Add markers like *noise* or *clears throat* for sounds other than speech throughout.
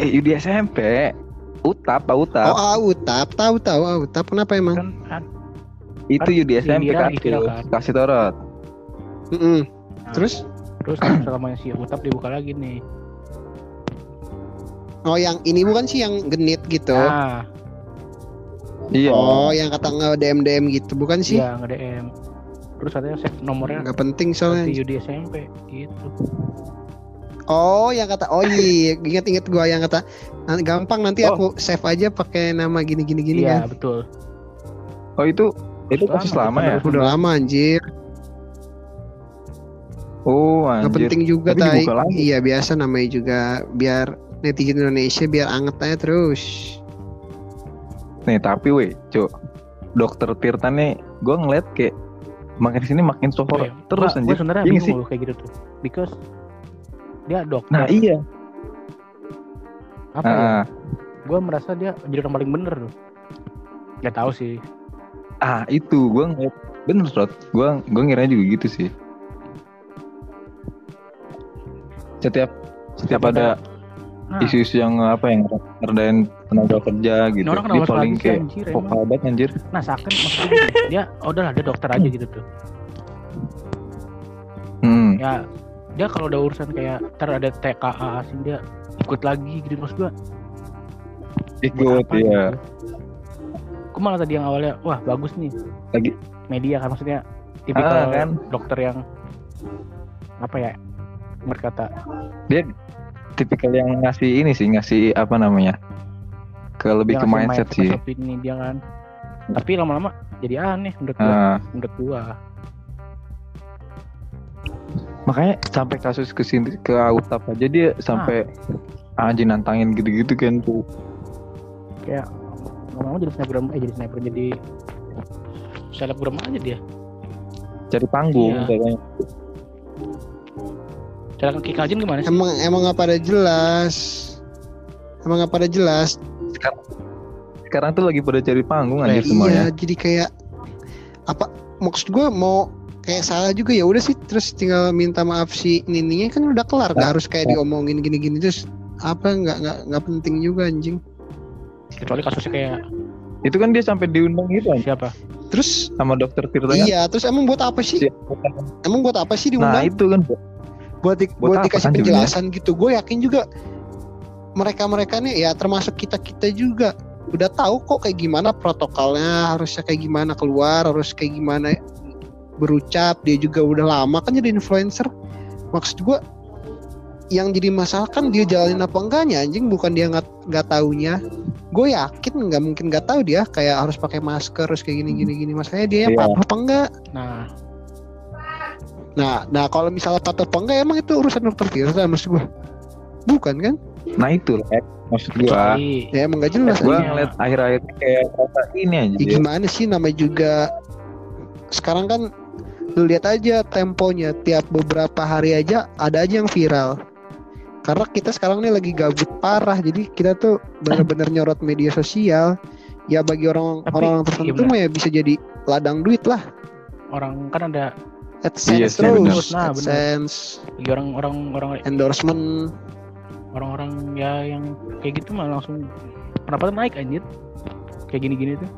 Eh Yudi SMP. Utap, Pak Oh, Utap. ah, Utap, tahu tahu ah, Utap kenapa emang? Kan, kan itu kan Yudi SMP kan. Kan. Kasih torot. Mm-mm. Nah, Terus? terus *clears throat* selama si Utap dibuka lagi nih. Oh, yang ini bukan sih yang genit gitu. Nah, Iya. Oh, yang kata nge DM DM gitu, bukan sih? iya nge DM. Terus katanya save nomornya Nggak penting soalnya. Yudi SMP gitu. Oh, yang kata oh iya, inget-inget gua yang kata "Nanti gampang nanti Oh. aku save aja pakai nama gini gini gini Iya, kan. betul. Oh itu itu kasus Lama, lama ya? betul. Udah lama anjir. Oh anjir. penting juga Tapi tai. Iya, biasa namanya juga biar netizen Indonesia biar anget aja terus. Nih tapi weh, cuk. Dokter Tirta nih, gue ngeliat kayak makin sini makin so Oke, terus gua- anjir. Gua sebenarnya Iya bingung sih. loh kayak gitu tuh. Because dia dokter. Nah iya. apa ya? Ah, Gue merasa dia jadi orang paling bener loh. Gak tahu sih. ah itu gue ngeliat bener Rod. Gue gue ngira juga gitu sih. Setiap setiap ada Nah, isu-isu yang apa yang ngerdain tenaga kerja gitu. ini orang Dia paling kayak anjir vokal banget anjir. Nah seakan maksudnya dia oh, udahlah dia dokter aja gitu tuh. Hmm. Ya dia kalau udah urusan kayak ntar ada TKA asing dia ikut lagi gitu maksud gua. Ikut apa ya. gitu. Malah tadi yang awalnya wah bagus nih Lagi media kan maksudnya tipikal Ah, kan? dokter yang apa ya berkata dia tipikal yang ngasih ini sih ngasih apa namanya ke lebih dia ke mindset mindset sih opini dia kan tapi lama-lama jadi aneh menurut gua Ah, menurut gua makanya sampai kasus ke sini ke Autap aja dia sampai anjing nantangin gitu-gitu kan tuh kayak ngomong jadi snapgram eh jadi snapgram jadi selebgram aja dia cari panggung Iya. katanya cara kaki kajian gimana sih Emang emang nggak pada jelas. Emang nggak pada jelas. sekarang tuh lagi pada cari panggung anjir Iya, Iya, semuanya jadi kayak apa maksud gue mau kayak salah juga ya udah sih terus tinggal minta maaf si nininya kan udah kelar nggak harus kayak diomongin gini-gini terus apa nggak nggak nggak penting juga anjing. Kecuali kasusnya kayak itu kan dia sampai diundang gitu anjir siapa? Terus? Sama dokter Tirta kan? Iya terus emang buat apa sih? Emang buat apa sih nah diundang itu kan. Buat di- buat buat, dikasih kan penjelasan gitu. Gue yakin juga mereka mereka nih ya termasuk kita kita juga udah tahu kok kayak gimana protokolnya harusnya kayak gimana keluar harus kayak gimana berucap dia juga udah lama kan jadi influencer. Maksud gue yang jadi masalah kan dia jalanin apa enggaknya anjing? Bukan dia nggak nggak taunya. Gue yakin nggak mungkin nggak tahu dia kayak harus pakai masker harus kayak gini gini gini. Masalahnya dia Iya. patuh apa enggak? Nah. Nah, nah kalau misalnya patuh apa enggak emang itu urusan dokter Tirta maksud gua. Bukan kan? nah itu lah maksud gua. Kecuali Ya emang gak jelas gua aja. ngeliat akhir-akhir kayak rasa ini aja Ya gimana sih namanya juga sekarang kan lu lihat aja temponya tiap beberapa hari aja ada aja yang viral. Karena kita sekarang nih lagi gabut parah jadi kita tuh bener-bener *clears throat* nyorot media sosial. Ya bagi orang Tapi, orang iya tertentu mah ya bisa jadi ladang duit lah. orang kan ada Iya AdSense bener. terus, Nah. AdSense, lagi orang orang orang endorsement. orang-orang ya yang kayak gitu mah langsung pendapatnya naik anjir kayak gini-gini tuh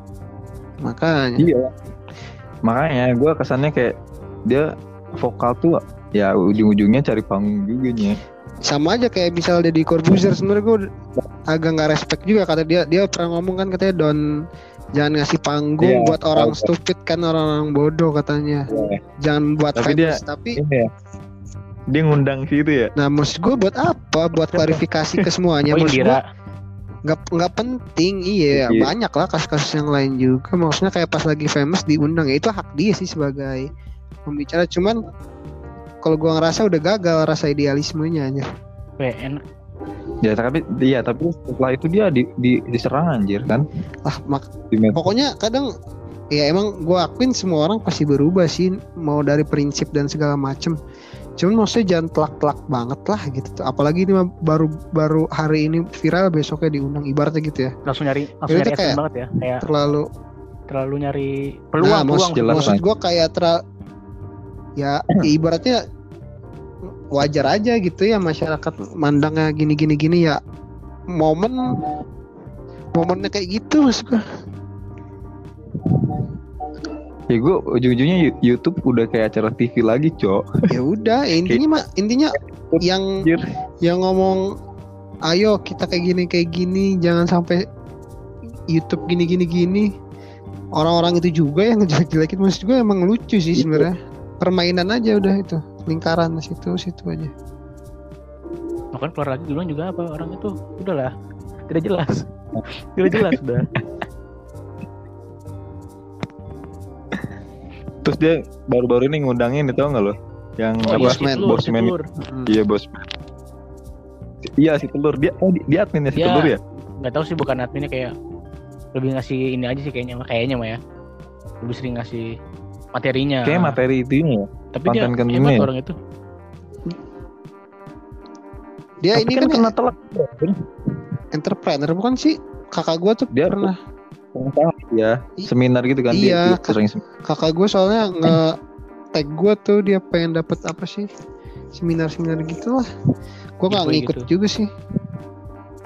Makanya Iya. Makanya gue kesannya kayak dia vokal tuh ya ujung-ujungnya cari panggung juga nya. sama aja kayak misal Deddy Corbuzier sebenarnya gue agak nggak respect juga kata dia dia pernah ngomong kan katanya don jangan ngasih panggung Iya, buat orang stupid kan orang-orang bodoh katanya jangan buat Tapi dia- famous tapi ya. Dia ngundang situ ya. nah maksud gue buat apa buat klarifikasi ke semuanya oh maksud gue nggak nggak penting iya Iya. banyak lah kasus-kasus yang lain juga. Maksudnya kayak pas lagi famous diundang ya itu hak dia sih sebagai pembicara. Cuman kalau gua ngerasa udah gagal rasa idealismenya aja. PN Ya tapi iya tapi setelah itu dia di, di diserang anjir kan. lah mak pokoknya kadang ya emang gua akuin semua orang pasti berubah sih mau dari prinsip dan segala macem cuman maksudnya jangan telak-telak banget lah gitu. Tuh. apalagi ini mah baru baru hari ini viral besoknya diundang ibaratnya gitu ya. Langsung nyari langsung Itu nyari kayak- banget ya. Kayak terlalu terlalu nyari nah, peluang maksud, peluang. jelas, maksud Bang. gua kayak ter ya *clears throat* ibaratnya wajar aja gitu ya masyarakat mandangnya gini gini gini ya. Momen momennya kayak gitu mas gua Ya gue ujung-ujungnya YouTube udah kayak acara TV lagi, Cok. ya udah *laughs* intinya mah intinya yang yang ngomong ayo kita kayak gini kayak gini jangan sampai YouTube gini gini gini orang-orang itu juga yang ngejelek-jelekin maksud gue emang lucu sih Iya. sebenarnya permainan aja udah itu lingkaran situ situ aja Bahkan keluar lagi duluan juga apa orang itu udahlah tidak jelas. tidak jelas udah. Terus dia baru-baru ini ngundangin itu nggak lo? Yang Oh apa? iya, Bosman, si telur, si Bosman. Hmm. Iya bos. Iya si telur dia oh di- dia adminnya si Dia- telur ya? Nggak tahu sih bukan adminnya kayak lebih ngasih ini aja sih kayaknya kayaknya mah ya. Lebih sering ngasih materinya. Kayak materi itu ya. Tapi dia konten-kontennya hebat ya. orang itu. dia Tapi ini kan kan, kena telak. entrepreneur bukan sih kakak gue tuh Dia pernah ya seminar gitu kan iya, dia, dia sering kakak gue soalnya nge tag gue tuh dia pengen dapet apa sih seminar-seminar gitu lah gue nggak ngikut gitu. juga sih.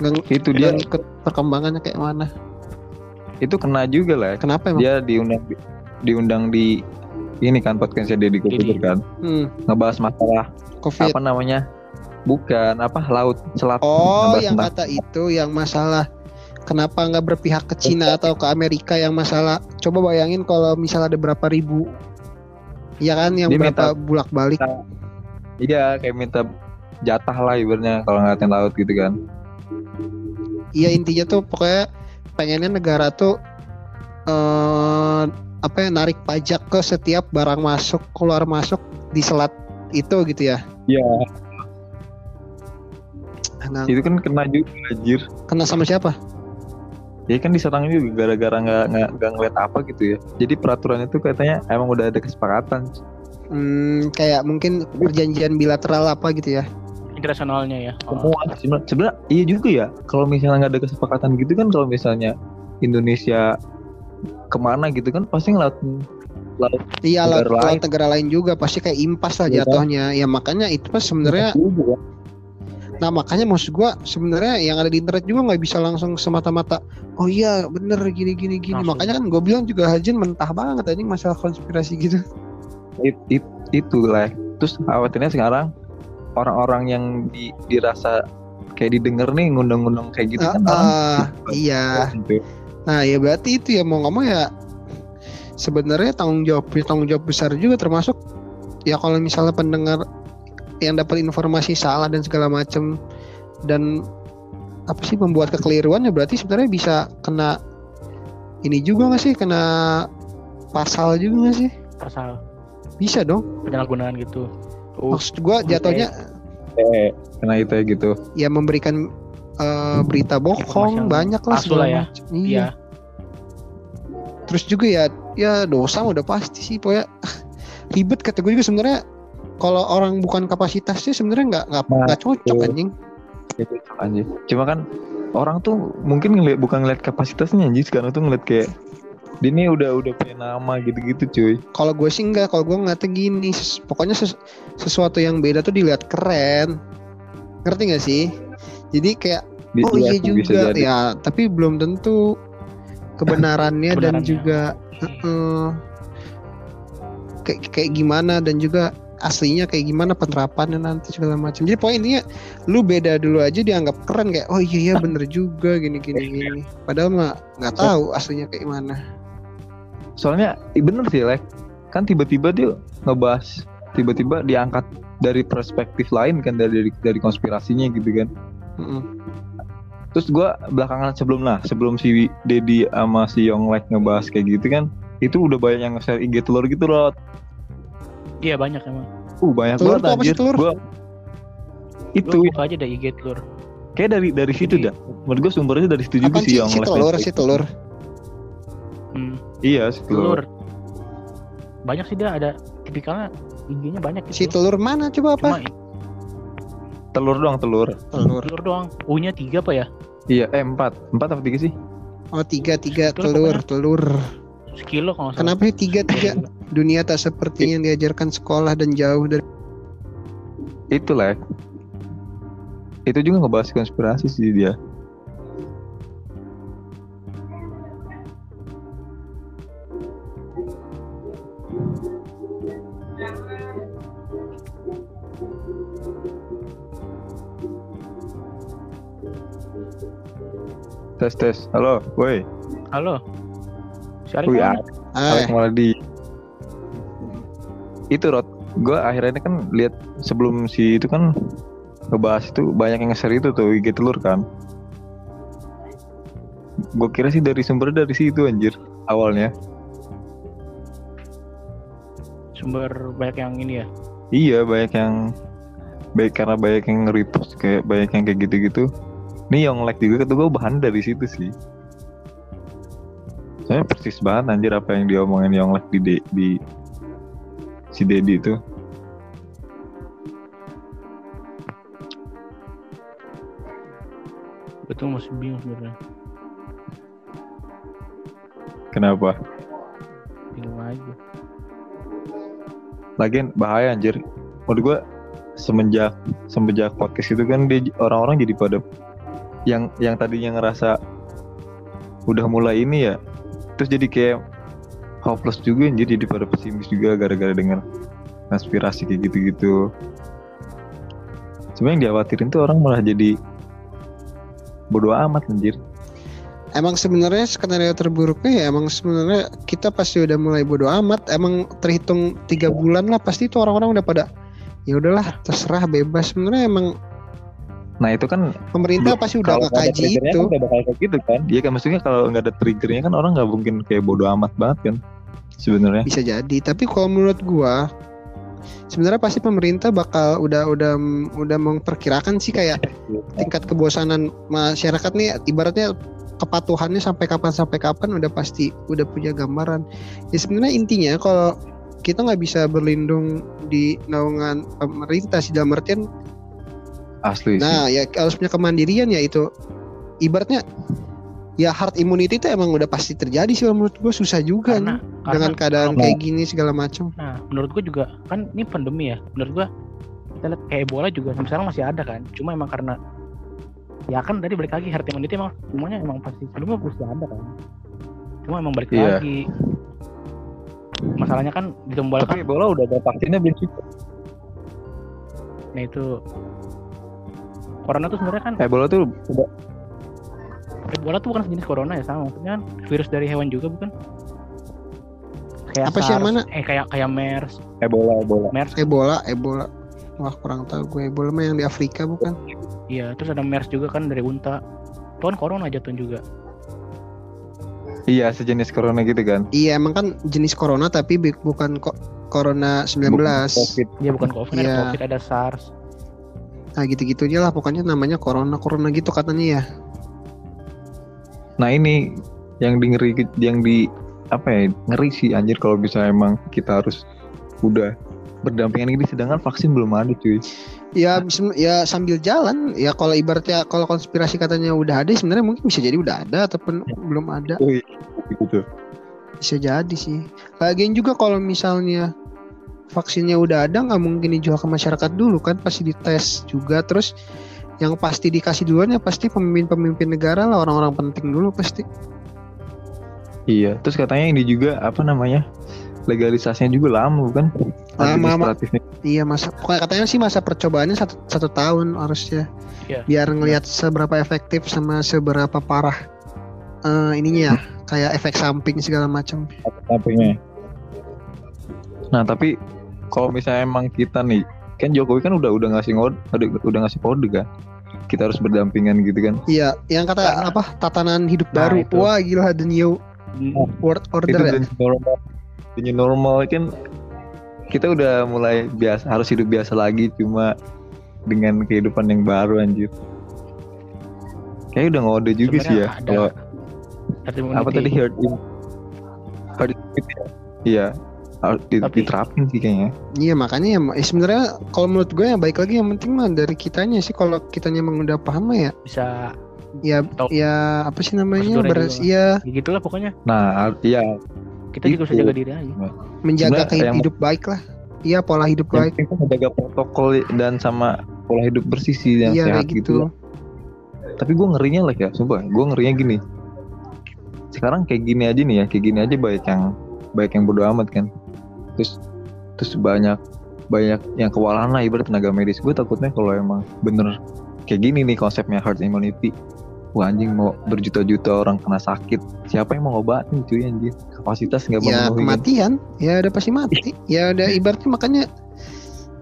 Nggak itu dia. ngikut perkembangannya kayak mana. Itu kena juga lah. kenapa emang? Dia diundang diundang di ini kan podcastnya Deddy Kobuzer Deddy. kan. Hmm, ngebahas masalah covid. apa namanya? Bukan apa laut selat. Oh, yang tentang- kata itu yang masalah kenapa nggak berpihak ke Cina atau ke Amerika yang masalah? Coba bayangin kalau misalnya ada berapa ribu. Ya kan yang Dia berapa bulak balik iya kayak minta jatah lah ibaratnya kalau ngatain laut gitu kan. Iya intinya tuh pokoknya pengennya negara tuh eh apa ya narik pajak ke setiap barang masuk keluar masuk di selat itu gitu ya. Iya. Nah, itu kan kena juga anjir. Kena sama siapa ya kan diserang juga gara-gara nggak nggak nggak ngeliat apa gitu ya jadi peraturannya tuh katanya emang udah ada kesepakatan hmm, kayak mungkin perjanjian bilateral apa gitu ya Internasionalnya ya. Oh. semua sebenarnya sebenarnya iya juga ya kalau misalnya nggak ada kesepakatan gitu kan kalau misalnya Indonesia ke mana gitu kan pasti ngeliat laut Iya Negara laut, laut lain. negara lain juga pasti kayak impas lah Iya kan? jatuhnya. Ya makanya itu pas sebenarnya. juga. Nah makanya maksud gua sebenarnya yang ada di internet juga nggak bisa langsung semata-mata. Oh iya bener gini gini gini. Langsung. Makanya kan gue bilang juga Hajin mentah banget anjing masalah konspirasi gitu. It- it- itu lah terus khawatirnya sekarang orang-orang yang di, dirasa kayak didengar nih ngundang-ngundang kayak gitu kan Ah, orang ah, *laughs* iya. Nah ya berarti itu ya mau nggak mau ya sebenarnya tanggung jawab tanggung jawab besar juga termasuk ya kalau misalnya pendengar yang dapat informasi salah dan segala macam dan apa sih membuat kekeliruan ya berarti sebenarnya bisa kena ini juga nggak sih? Kena pasal juga nggak sih? Pasal. Bisa dong. Penyalahgunaan gitu. Oh, maksud gua jatuhnya Eh, kena itu ya gitu. ya memberikan eh, berita bohong banyak lah segala ya. macam. iya. Iya. terus juga ya ya dosa udah pasti sih pokoknya. *laughs* Ribet kata gue juga sebenarnya kalau orang bukan kapasitasnya sebenarnya nggak nggak Nah, nggak cocok betul. anjing Gitu, anjir. Cuma kan orang tuh mungkin ngeliat bukan ngeliat kapasitasnya anjir sekarang tuh ngeliat kayak dia ini udah udah punya nama gitu-gitu cuy. kalau gue sih enggak kalau gue ngeliatnya gini ses- pokoknya ses- sesuatu yang beda tuh dilihat keren ngerti nggak sih jadi kayak Di- oh iya bisa juga ya tapi belum tentu kebenarannya dan Kebenarannya. juga heeh, kayak kayak gimana dan juga aslinya kayak gimana penerapannya nanti segala macam jadi poin intinya lu beda dulu aja dianggap keren kayak oh iya iya *laughs* bener juga gini gini gini padahal mah nggak tahu aslinya kayak gimana Soalnya bener sih like kan tiba-tiba dia ngebahas tiba-tiba diangkat dari perspektif lain kan dari dari, konspirasinya gitu kan. Heeh. Terus gua belakangan sebelum nah sebelum si Dedi sama si Yonglek ngebahas kayak gitu kan itu udah banyak yang nge-share IG telur gitu loh. Iya banyak emang. Uh banyak Telur banget anjir. telur? Gua itu Lu buka aja deh IG telur. kayak dari dari situ Jadi- dah. Menurut gua sumbernya dari situ juga sih yang si telur si telur Hmm, Iya, si telur. telur. Banyak sih dia ada tipikalnya IG-nya banyak gitu. si telur mana coba apa Cuma Telur doang telur. telur telur doang. U-nya tiga apa ya? Iya, eh empat. Empat apa tiga sih? oh tiga tiga Telur telur telur sekilo kalau kenapa ya tiga iya. tiga? Dunia tak seperti yang diajarkan sekolah dan jauh dari itulah. Itu juga ngebahas konspirasi sih dia. Tes tes, halo, woi. Halo. Si Arif Wih? Alex Eh, malah di itu Rod. Gue akhirnya kan lihat sebelum si itu kan ngebahas itu banyak yang nge-share itu tuh IG telur kan. Gue kira sih dari sumber dari situ anjir awalnya. Sumber banyak yang ini ya. Iya banyak yang baik karena banyak yang repost kayak banyak yang kayak gitu-gitu. Nih yang like juga kata gue bahan dari situ sih. Saya persis banget anjir apa yang diomongin yang like di de- di si Dedi itu. Betul masih bingung sebenarnya. Kenapa? Bingung aja. Lagian bahaya anjir. Menurut gue semenjak semenjak podcast itu kan dia orang-orang jadi pada yang yang tadinya ngerasa udah mulai ini ya terus jadi kayak hopeless juga anjir jadi pada pesimis juga gara-gara dengar konspirasi kayak gitu-gitu cuma yang dikhawatirin tuh orang malah jadi bodoh amat anjir emang sebenarnya skenario terburuknya ya emang sebenarnya kita pasti udah mulai bodo amat. Emang terhitung tiga bulan lah pasti itu orang-orang udah pada ya udahlah terserah bebas. Sebenarnya emang nah itu kan pemerintah pasti udah ngekaji triggernya itu. kan udah bakal kayak gitu kan. Iya kan maksudnya kalau nggak ada triggernya kan orang nggak mungkin kayak bodoh amat banget kan sebenarnya. Bisa jadi tapi kalau menurut gua sebenarnya pasti pemerintah bakal udah udah udah memperkirakan sih kayak *laughs* tingkat kebosanan masyarakat nih ibaratnya kepatuhannya sampai kapan sampai kapan udah pasti udah punya gambaran. Ya sebenarnya intinya kalau kita nggak bisa berlindung di naungan pemerintah sih dalam artian asli sih nah ya harus punya kemandirian ya itu ibaratnya ya herd immunity itu emang udah pasti terjadi sih menurut gua susah juga Karena, nih, karena dengan keadaan kalau- kayak gini segala macam Nah, menurut gua juga kan ini pandemi ya. Menurut gua kita lihat kayak Ebola juga sampai sekarang masih ada kan. Cuma emang karena ya kan tadi balik lagi herd immunity emang semuanya emang pasti sebelumnya pasti ada kan. Cuma emang balik Iya. lagi. Masalahnya kan ditumbalkan. tapi bola udah ada vaksinnya belum sih Nah itu Corona tuh sebenarnya kan eh bola tuh udah Ebola tuh bukan sejenis corona ya sama maksudnya kan virus dari hewan juga bukan? Kayak Apa sih yang mana? Eh kayak kayak MERS, eh bola bola MERS Ebola Ebola wah kurang tahu gue Ebola mah yang di Afrika bukan Iya, terus ada MERS juga kan dari unta. Itu kan corona jatuh juga. iya sejenis corona gitu kan Iya emang kan jenis corona tapi bukan kok corona 19. Bukan COVID. Dia bukan COVID, Iya. ada COVID, ada SARS. Nah gitu-gitu aja lah. Pokoknya namanya corona corona gitu katanya ya. nah ini yang di ngeri yang di apa ya ngeri sih anjir kalau bisa emang kita harus udah berdampingan gini sedangkan vaksin belum ada cuy. Ya ya sambil jalan. Ya kalau ibaratnya kalau konspirasi katanya udah ada sebenarnya mungkin bisa jadi udah ada ataupun belum ada. Wih, gitu. Bisa jadi sih. Lagian juga kalau misalnya vaksinnya udah ada nggak mungkin dijual ke masyarakat dulu kan pasti dites juga terus yang pasti dikasih duluan ya pasti pemimpin-pemimpin negara lah orang-orang penting dulu pasti. iya terus katanya ini juga apa namanya legalisasinya juga lama bukan Lama, lama. Administratifnya. Iya masa pokoknya katanya sih masa percobaannya satu, satu tahun harusnya Iya. biar ngelihat seberapa efektif sama seberapa parah eh, ininya ya kayak efek samping segala macam. sampingnya. Nah tapi kalau misalnya emang kita nih kan Jokowi kan udah udah ngasih ngode udah, udah ngasih kode kan? Kita harus berdampingan gitu kan? Iya, yang kata Karena- apa? Tatanan hidup Nah, baru. itu. Wah gila the new Oh, world itu order ya. the new normal. The new normal kan kita udah mulai biasa harus hidup biasa lagi cuma dengan kehidupan yang baru anjir. Kayak udah ngode juga sih ya ada. Kalau apa tadi herd im- herd immunity ya? Harus Tapi- diterapin sih kayaknya Iya makanya ya, ya sebenarnya kalau menurut gue ya baik lagi yang penting mah dari kitanya sih kalau kitanya emang udah paham mah ya bisa ya Tahu ya apa sih namanya beres ya ya gitulah pokoknya. nah iya Kita juga bisa Itu. jaga diri aja. menjaga Sebenarnya kehidup yang- hidup baik lah. Iya pola hidup yang baik. menjaga protokol dan sama pola hidup bersih sih yang Iya sehat kayak gitu. gitu. Tapi gue ngerinya lah ya, sumpah. Gue ngerinya gini. Sekarang kayak gini aja nih ya, kayak gini aja baik yang baik yang bodo amat kan. Terus terus banyak banyak yang kewalahan lah ibarat tenaga medis. Gue takutnya kalau emang bener kayak gini nih konsepnya herd immunity. Wah anjing mau berjuta-juta orang kena sakit Siapa yang mau ngobatin cuy anjing Kapasitas nggak ya memenuhi kan? kematian ya udah pasti mati ya udah *laughs* ibaratnya makanya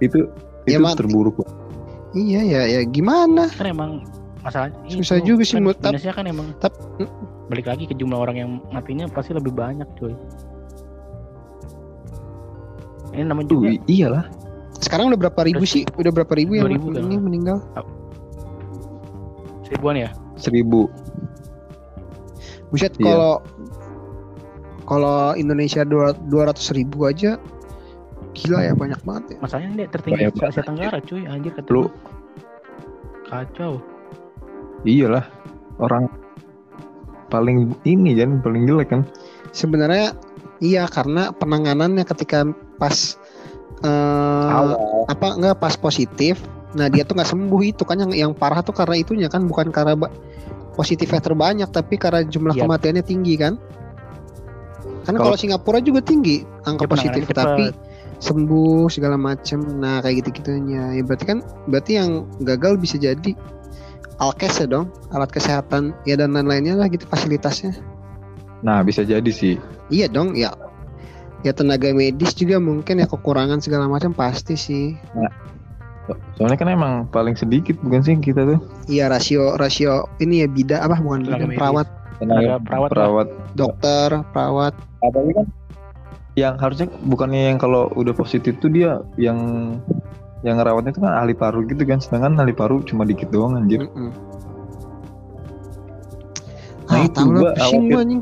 Itu Ya, itu mati. terburuk Pak. iya ya ya gimana kan emang masalah Susah itu, juga sih, kan minusnya kan emang tap- balik lagi ke jumlah orang yang matinya pasti lebih banyak cuy ini namanya juga. I- iyalah. Sekarang udah berapa ribu Udah sih? Udah berapa ribu yang 2000 kan. ini meninggal? Seribuan ya? Seribu. Buset Iya. kalau kalau Indonesia dua ratus ribu aja gila ya banyak banget ya. Masalahnya ini tertinggi Banyak se Asia Tenggara cuy anjir kata Lu kacau. Iyalah Orang Paling ini kan Paling jelek kan. Sebenarnya iya karena penanganannya ketika pas eh, apa enggak pas positif nah dia tuh nggak sembuh itu kan yang yang parah tuh karena itunya kan bukan karena positifnya terbanyak tapi karena jumlah Iya. kematiannya tinggi kan kan Kalau- Singapura juga tinggi angka Dia positif tapi cepet. sembuh segala macem nah kayak gitu gitunya ya berarti kan berarti yang gagal bisa jadi alkes ya dong alat kesehatan ya dan lain-lainnya lah gitu fasilitasnya Nah bisa jadi sih Iya dong, ya. Ya tenaga medis juga mungkin ya kekurangan segala macam pasti sih. So- Soalnya kan emang paling sedikit bukan sih kita tuh Iya rasio rasio ini ya bida apa bukan Tenaga medis. perawat, Tenaga perawat perawat dokter, perawat. Apalagi kan yang harusnya bukannya yang kalau udah positif tuh dia yang yang ngerawatnya itu kan ahli paru gitu kan sedangkan ahli paru cuma dikit doang anjir Mm-mm. Nah, ah, itu tahu gua khawatir.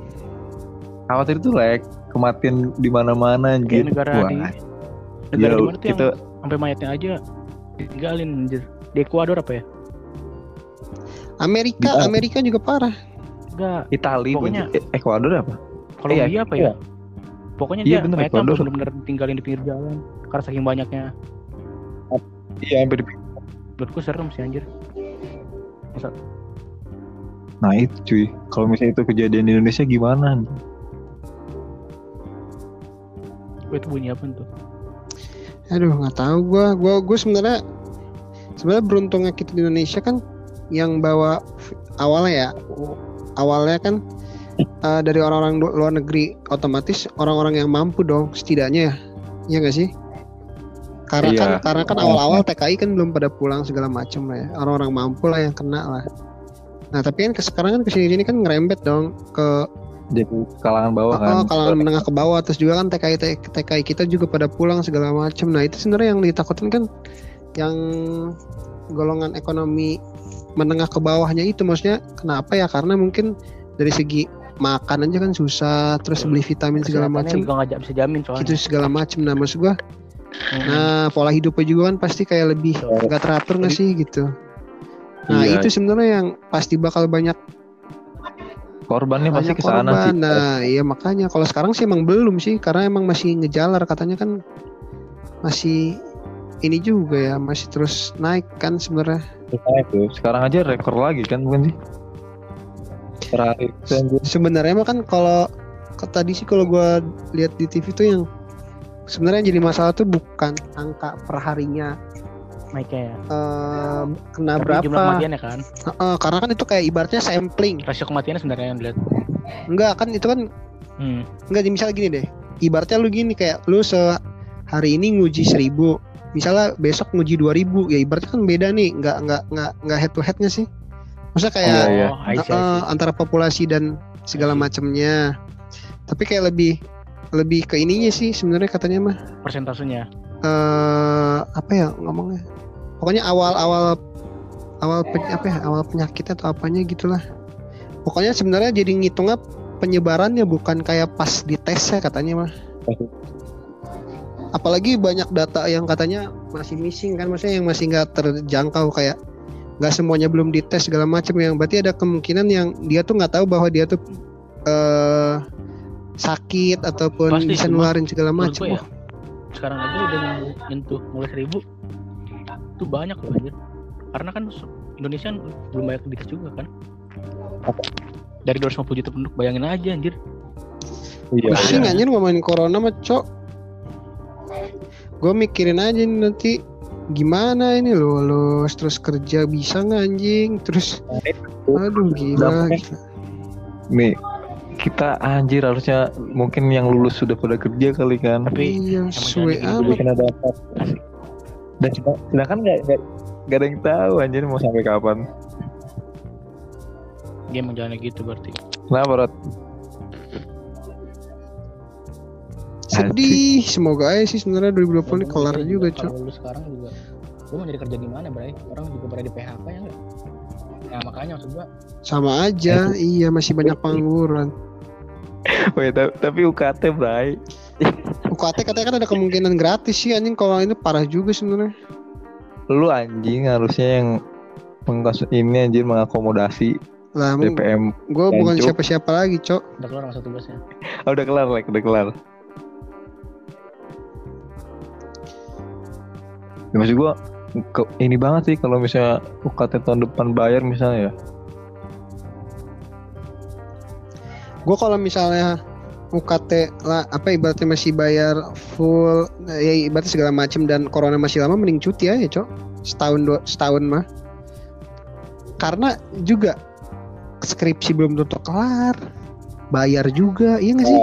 khawatir tuh lek kematian di mana-mana anjir kayak negara Wah, di negara di mana tuh kita yang sampai mayatnya aja ditinggalin anjir. Di Ekuador apa ya? Amerika, Bisa. Amerika juga parah. enggak. Itali Pokoknya- eh, Ekuador apa? Kolombia Iya, apa iya. ya pokoknya Iya, dia bener, mayatnya benar-benar ditinggalin di pinggir jalan karena saking banyaknya. Iya hampir di menurutku serem sih anjir. Nah itu cuy. Kalau misalnya itu kejadian di Indonesia gimana anjir? Itu bunyi apa tuh? Aduh, nggak tahu gua. Gua gua sebenarnya sebenarnya beruntungnya kita di Indonesia kan yang bawa awalnya ya awalnya kan eh, dari orang-orang lu- luar negeri otomatis orang-orang yang mampu dong setidaknya ya. Iya nggak sih? Karena Iya. kan karena kan awal-awal TKI kan belum pada pulang segala macam lah ya. Orang-orang mampu lah yang kena lah. Nah tapi kan ke sekarang kan ke sini-sini kan ngerembet dong ke jadi kalangan bawah kan Oh, kalangan menengah ke bawah terus juga kan TKI TKI kita juga pada pulang segala macam. Nah, itu sebenarnya yang ditakutin kan yang golongan ekonomi menengah ke bawahnya itu maksudnya kenapa ya? Karena mungkin dari segi makan aja kan susah, terus beli vitamin segala macam. juga nggak bisa jamin soalnya Gitu segala macam. Nah, maksud gua Hmm. nah pola hidupnya juga kan pasti kayak lebih nggak teratur nggak sih gitu. Nah, Iya. itu sebenarnya yang pasti bakal banyak korbannya pasti banyak ke sana sih korban. Nah, iya makanya kalau sekarang sih emang belum sih karena emang masih ngejalar katanya kan masih ini juga ya masih terus naik kan sebenarnya. Naik tuh. sekarang aja rekor lagi kan bukan sih terakhir. Sebenarnya mah kan kalau tadi sih kalau gua lihat di TV tuh yang sebenarnya jadi masalah tuh bukan angka perharinya naiknya ya eh, kena tapi berapa. jumlah kematiannya kan Heeh, karena kan itu kayak ibaratnya sampling. rasio kematiannya sebenarnya yang dilihat Enggak kan itu kan hmm. Enggak, misalnya gini deh. Ibaratnya lu gini kayak lu se hari ini nguji 1000, misalnya besok nguji 2000, ya ibaratnya kan beda nih, enggak enggak enggak enggak head to headnya sih. Maksudnya kayak Iya, iya. oh I see, I eh, see. antara populasi dan segala macamnya. Tapi kayak lebih lebih ke ininya sih sebenarnya katanya mah persentasenya eh apa ya ngomongnya. Pokoknya awal-awal awal pe- apa ya awal penyakit atau apanya gitulah. Pokoknya sebenarnya jadi ngitungnya penyebarannya bukan kayak pas dites ya katanya mah. Apalagi banyak data yang katanya masih missing kan, maksudnya yang masih nggak terjangkau kayak nggak semuanya belum dites segala macam yang berarti ada kemungkinan yang dia tuh nggak tahu bahwa dia tuh eh sakit ataupun Pasti, bisa nularin segala macam. ya sekarang aja udah nyentuh- mulai seribu. Itu banyak loh anjir. Karena kan Indonesia belum banyak dites juga kan? Dari 250 juta penduduk bayangin aja anjir. Iya. Pusing iya. anjir ngomongin corona mah cok. Gue mikirin aja nih nanti gimana ini lulus terus kerja bisa nggak anjing? Terus aduh gila, gila. nih kita anjir harusnya mungkin yang lulus sudah pada kerja kali kan. Tapi iya sesuai jangan amat. Bikin ada apa? Dan sedang- sedangkan nggak nggak nggak ada yang tahu anjir mau sampai kapan. Dia mau jalan gitu berarti. kenapa Rod? sedih semoga aja sih sebenarnya 2020 ini kelar juga kalau cok. lu sekarang juga lu mau nyari kerja di mana bray? Orang juga pada di PHK ya enggak nah makanya maksud gua. Sama aja iya masih banyak pengangguran Wait, ta- tapi UKT bray UKT katanya kan ada kemungkinan gratis sih anjing. Kalau ini parah juga sebenarnya. Lu anjing harusnya yang mengkos ini anjir mengakomodasi lah DPM gue bukan siapa-siapa lagi cok. Udah keluar masa tugasnya oh, *laughs* udah kelar like udah kelar. Ya, maksud gua ke- ini banget sih kalau misalnya UKT tahun depan bayar misalnya ya gue kalau misalnya UKT lah apa ibaratnya masih bayar full ya ibaratnya segala macam dan corona masih lama mending cuti aja cok. Setahun dua setahun mah. Karena juga skripsi belum tentu kelar bayar juga iya nggak sih?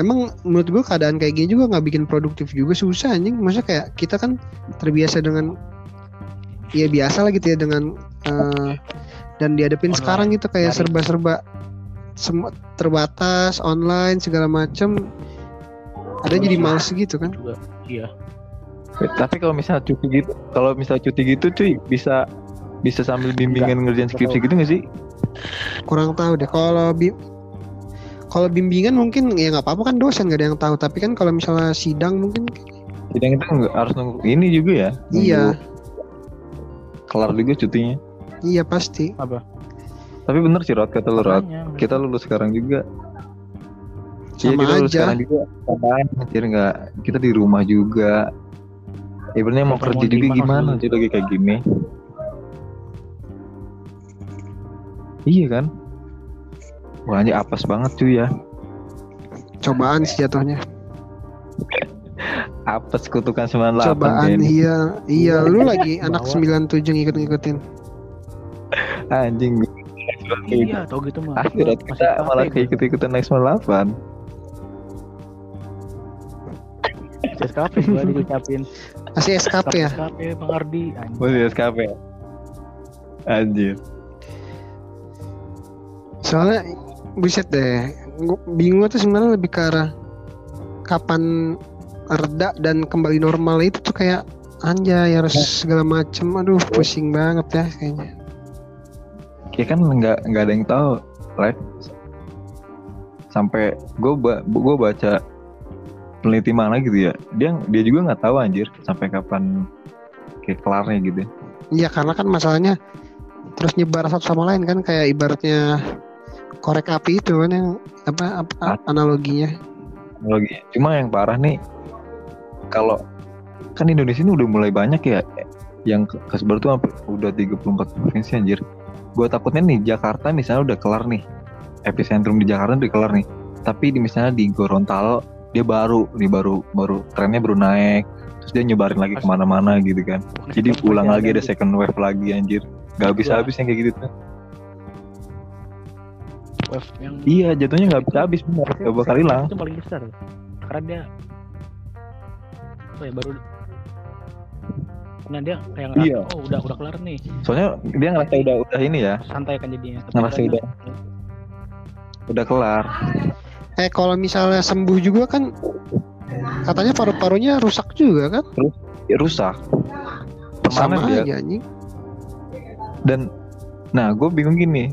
Emang menurut gue keadaan kayak gini juga nggak bikin produktif juga susah anjing. Maksudnya kayak kita kan terbiasa dengan ya biasa lah gitu ya dengan eh, dan dihadapin Online, sekarang gitu kayak serba-serba terbatas online segala macem ada jadi males gitu kan? juga iya. Eh, tapi kalau misalnya cuti gitu kalau misalnya cuti gitu cuy bisa bisa sambil bimbingan ngerjain skripsi gitu nggak sih? Kurang tahu deh kalau bi kalau bimbingan mungkin ya nggak apa-apa kan dosen nggak ada yang tahu tapi kan kalau misalnya sidang mungkin sidang itu nggak harus nunggu ini juga ya nunggu iya kelar juga cutinya. Iya pasti. Apa tapi bener sih Rod kata lu Rod. Kita lulus sekarang juga. Iya sama kita lulus aja. sekarang juga. Apaan anjir nggak. Kita di rumah juga. Ibaratnya mau kerja juga gimana sih lagi kayak gini. Iya kan? Wah ini apes banget cuy ya. Cobaan sih jatuhnya. *laughs* Apes kutukan 98 cobaan kayaknya. iya. Iya lu *laughs* lagi anak 97 ngikut-ngikutin. Anjing iya tau gitu mah Gua kita masih malah capek kayak ikut-ikutan naik 98 gua. SKP gua diucapin masih SKP ya? SKP Bang Ardi. Masih SKP Anjir. Soalnya buset deh. Gua bingung tuh sebenarnya lebih ke arah kapan reda dan kembali normal itu tuh kayak anjay harus segala macem. Aduh pusing banget ya kayaknya Kayak kan nggak nggak ada yang tahu live sampai gue ba gue baca peneliti mana gitu ya. Dia dia juga nggak tahu anjir sampai kapan kayak kelarnya gitu. Iya karena kan masalahnya terus nyebar satu sama lain kan kayak ibaratnya korek api itu kan yang apa, apa analoginya. Teknologi cuma yang parah nih kalau kan Indonesia ini udah mulai banyak ya yang ke- kesebar tuh sampai udah 34 provinsi anjir gue takutnya nih Jakarta misalnya udah kelar nih. Epicentrum di Jakarta udah kelar nih. Tapi di misalnya di Gorontalo dia baru nih baru baru trennya baru naik. Terus dia nyebarin lagi ke mana-mana gitu kan. Jadi ulang lagi ada gitu. second wave lagi anjir. Gak habis-habis yang kayak gitu. Tuh Wave yang iya jatuhnya gak habis-habis bener. gak bakal hilang. itu paling besar. Karena dia oh ya baru nah dia kayak ngerasa Iya. oh udah udah kelar nih. Soalnya dia ngerasa udah udah ini ya. Santai kan jadinya. Tapi Ngerasa udah. udah kelar. Eh kalau misalnya sembuh juga kan katanya paru-parunya rusak juga kan? Ya rusak. Sama dia. aja anjing. Dan nah gue bingung gini.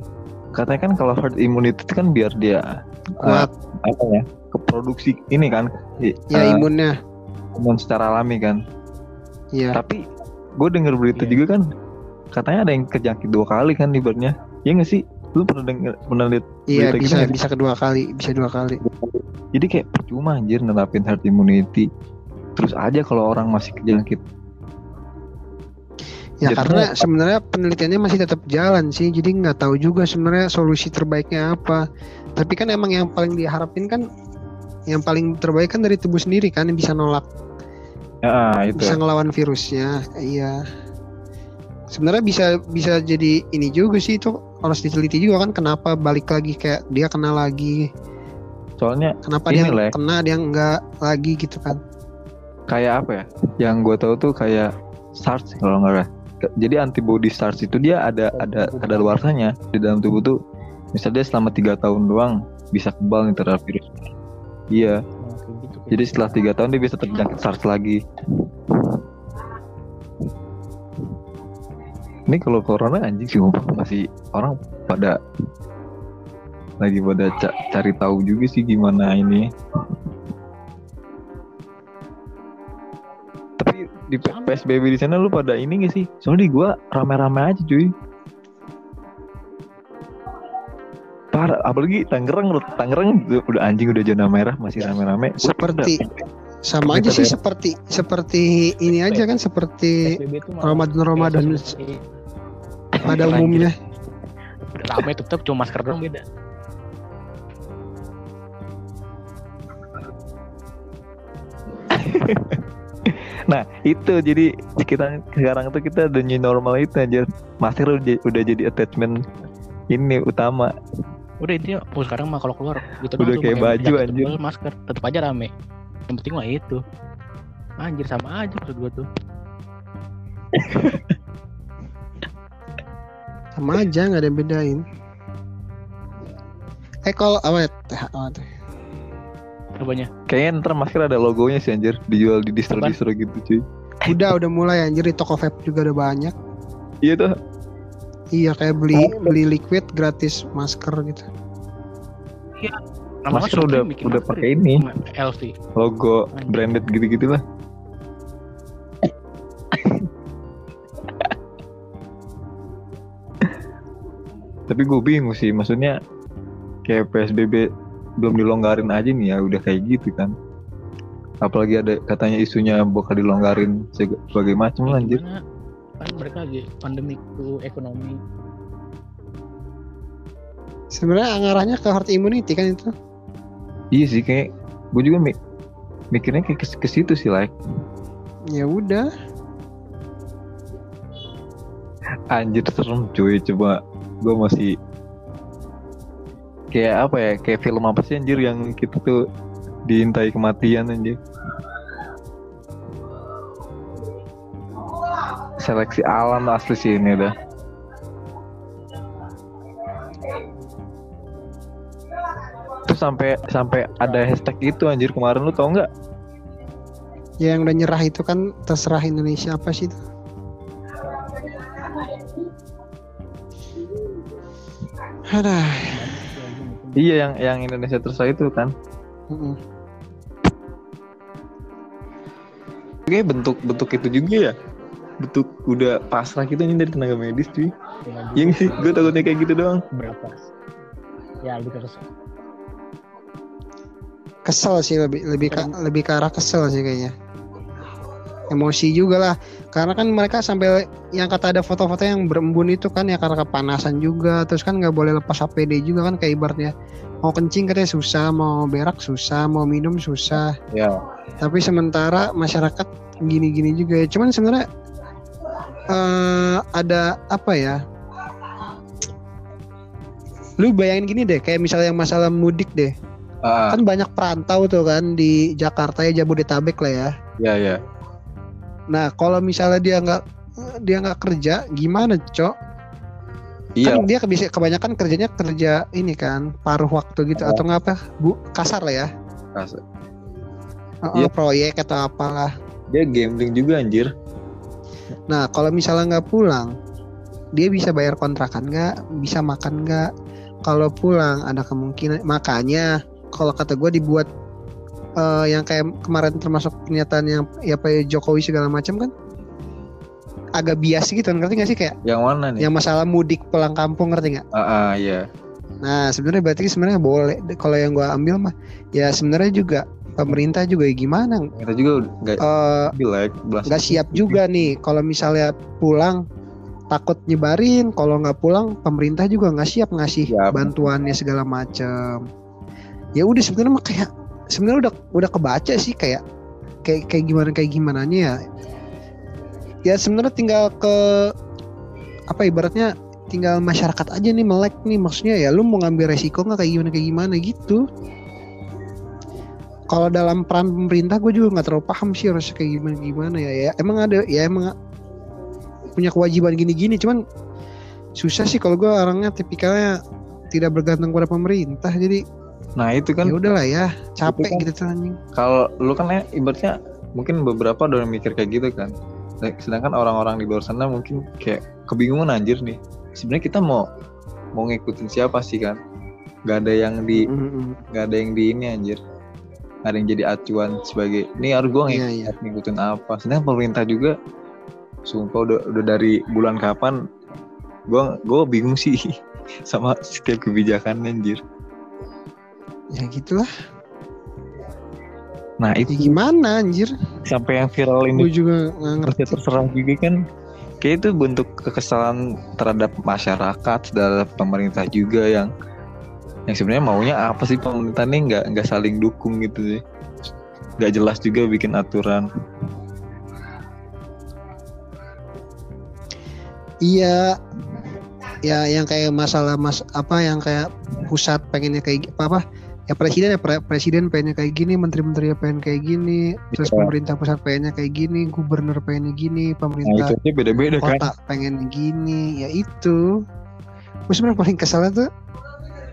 Katanya kan kalau herd immunity itu kan biar dia kuat. eh, apa ya keproduksi ini kan ya eh, imunnya. imun secara alami kan. Ya tapi gue denger berita Iya. juga kan katanya ada yang kejangkit dua kali kan ibaratnya ya nggak sih? Lu pernah denger pernah lihat iya bisa sih? bisa kedua kali bisa dua kali. Jadi kayak percuma anjir nerapin herd immunity. Terus aja kalau orang masih kejangkit. Ya Jadinya karena sebenarnya penelitiannya masih tetap jalan sih jadi nggak tahu juga sebenarnya solusi terbaiknya apa. Tapi kan emang yang paling diharapin kan yang paling terbaik kan dari tubuh sendiri kan yang bisa nolak Ah, itu. bisa ngelawan virusnya iya sebenarnya bisa bisa jadi ini juga sih itu harus diteliti juga kan kenapa balik lagi kayak dia kena lagi Soalnya kenapa dia Lek. kena dia enggak lagi gitu kan kayak apa ya? Yang gue tahu tuh kayak SARS kalau nggak salah. Jadi antibody SARS itu dia ada ada ada luarsanya di dalam tubuh tuh. Misalnya dia selama tiga tahun doang bisa kebal nih terhadap virus. Iya. Jadi setelah tiga tahun dia bisa terjangkit SARS lagi. Ini kalau corona anjing sih masih orang pada lagi pada ca- cari tahu juga sih gimana ini. Tapi di. PSBB di sana lu pada ini gak sih? Soalnya di gua rame-rame aja cuy. Parah, apalagi Tangerang, Tangerang udah- anjing udah zona merah masih rame-rame. Seperti sama Tapi aja sih seperti seperti ini aja kan seperti Ramadan Ramadan. pada umumnya. Rame tetap cuma masker doang beda. *laughs* Nah itu jadi kita sekarang tuh kita the new normal itu aja masker udah, udah jadi attachment ini utama Udah intinya oh sekarang mah kalau keluar gitu Udah kayak baju, anjir. tebal, masker tetap aja rame. Yang penting mah itu. Anjir sama aja maksud gua tuh. *laughs* sama aja nggak ada yang bedain eh kalau apa ya tuh? Apanya? kayaknya ntar masker ada logonya sih anjir dijual di distro-distro gitu cuy udah udah mulai anjir di toko vape juga ada banyak iya tuh iya kayak beli beli liquid gratis masker gitu Nama Masker udah- udah pakai ini. LV. logo Anjir. branded gitu-gitu lah tapi gue bingung sih maksudnya kayak PSBB belum dilonggarin aja nih ya udah kayak gitu kan apalagi ada katanya isunya bakal dilonggarin sebagai macam lah anjir Gimana? Kan mereka lagi pandemi itu ekonomi. sebenarnya ngarahnya ke herd immunity kan itu? Iya sih kayak gue juga mi- mikirnya kayak ke, ke situ sih like. Ya udah. Anjir serem cuy coba gue masih kayak apa ya kayak film apa sih anjir yang kita tuh diintai kematian anjir seleksi alam asli sih ini dah terus sampai sampai ada hashtag itu anjir kemarin lu tau nggak? Ya yang udah nyerah itu kan terserah Indonesia apa sih itu. Aduh, iya yang yang Indonesia terus itu kan. Mm-mm. Kayak bentuk bentuk itu juga ya bentuk udah pasrah gitu nih dari tenaga medis cuy. Nggak sih? gue takutnya kayak gitu doang. Berapa? Ya lebih ke kesel sih lebih lebih ke, lebih ke arah kesel sih kayaknya. Emosi juga lah. Karena kan mereka sampai yang kata ada foto-foto yang berembun itu kan ya karena kepanasan juga. Terus kan nggak boleh lepas APD juga kan kayak ibaratnya. Mau kencing katanya susah mau berak susah mau minum susah. Ya. Tapi sementara masyarakat gini-gini juga ya. Cuman sebenarnya eh ada apa ya? Lu bayangin gini deh kayak misalnya yang masalah mudik deh. Ah. Kan banyak perantau tuh kan di Jakarta ya Jabodetabek lah ya. Ya ya. Nah kalau misalnya dia nggak dia nggak kerja gimana cok? Iya. Kan dia bisa kebanyakan kerjanya kerja ini kan paruh waktu gitu atau nggak apa bu kasar lah ya. Kasar. Oh, Iya. proyek atau apalah. Dia gambling juga anjir Nah, kalau misalnya nggak pulang, dia bisa bayar kontrakan nggak, bisa makan nggak. Kalau pulang ada kemungkinan. Makanya kalau kata gue dibuat eh, yang kayak kemarin termasuk pernyataan yang ya Pak Jokowi segala macam kan agak bias gitu. Ngerti nggak sih kayak? Yang mana nih? Yang masalah mudik pulang kampung ngerti nggak? ah ah, iya. Nah sebenarnya berarti sebenarnya boleh. Kalau yang gue ambil mah ya sebenarnya juga pemerintah juga ya gimana? Kita juga nggak belas nggak siap juga nih. Kalau misalnya pulang takut nyebarin. Kalau nggak pulang pemerintah juga nggak siap ngasih Siap. bantuannya segala macam ya udah sebenarnya mah kayak sebenarnya udah udah kebaca sih kayak kayak kayak gimana kayak gimana ya. Ya sebenarnya tinggal ke apa ibaratnya tinggal masyarakat aja nih melek nih. Maksudnya ya lu mau ngambil resiko nggak? Kayak gimana kayak gimana gitu kalau dalam peran pemerintah gue juga nggak terlalu paham sih harus kayak gimana gimana ya ya emang ada ya emang punya kewajiban gini-gini cuman susah sih kalau gue orangnya tipikalnya tidak bergantung pada pemerintah jadi Nah itu kan ya udahlah ya capek kan- gitu anjing kalau lu kan ya ibaratnya mungkin beberapa udah mikir kayak gitu kan. Sedangkan orang-orang di luar sana mungkin kayak kebingungan anjir nih. Sebenarnya kita mau mau ngikutin siapa sih kan? Gak ada yang di Mm-mm. gak ada yang di ini anjir. Ada yang jadi acuan sebagai ini harus Iya, ngikut, iya. ngikutin apa. Sedangkan pemerintah juga sumpah udah udah dari bulan kapan gua gua bingung sih *laughs* sama setiap kebijakan anjir. ya gitulah Nah ya itu gimana anjir sampai yang viral ini gue juga nggak ngerti terserah juga kan kayak itu bentuk kekesalan terhadap masyarakat terhadap pemerintah juga yang yang sebenarnya maunya apa sih pemerintah nih nggak nggak saling dukung gitu sih. Nggak jelas juga bikin aturan. Iya, ya yang kayak masalah mas apa yang kayak pusat pengennya kayak apa apa? Ya presiden ya pre- presiden pengennya kayak gini, menteri-menteri pengen kayak gini, terus Iya. pemerintah pusat pengennya kayak gini, gubernur pengennya gini, nah pemerintah itu aja beda-beda kan. kota pengen gini, ya itu. Gue sebenarnya paling kesalnya tuh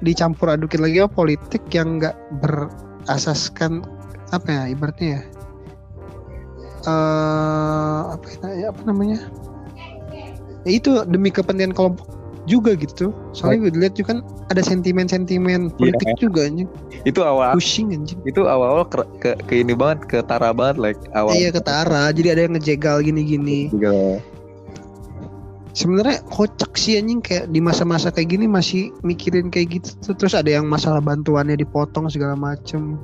dicampur adukin lagi sama politik yang nggak berasaskan apa ya ibaratnya ya? Eh apa ya apa namanya? Ya itu demi kepentingan kelompok juga gitu. Soalnya gue lihat juga kan ada sentimen-sentimen politik juga anjing. Itu awal pushing anjing. itu awal-awal ke, ke, ke ini banget ke tara banget like awal. Iya ketara jadi ada yang ngejegal gini-gini sebenarnya kocak sih anjing. Kayak di masa-masa kayak gini masih mikirin kayak gitu. Terus ada yang masalah bantuannya dipotong segala macem.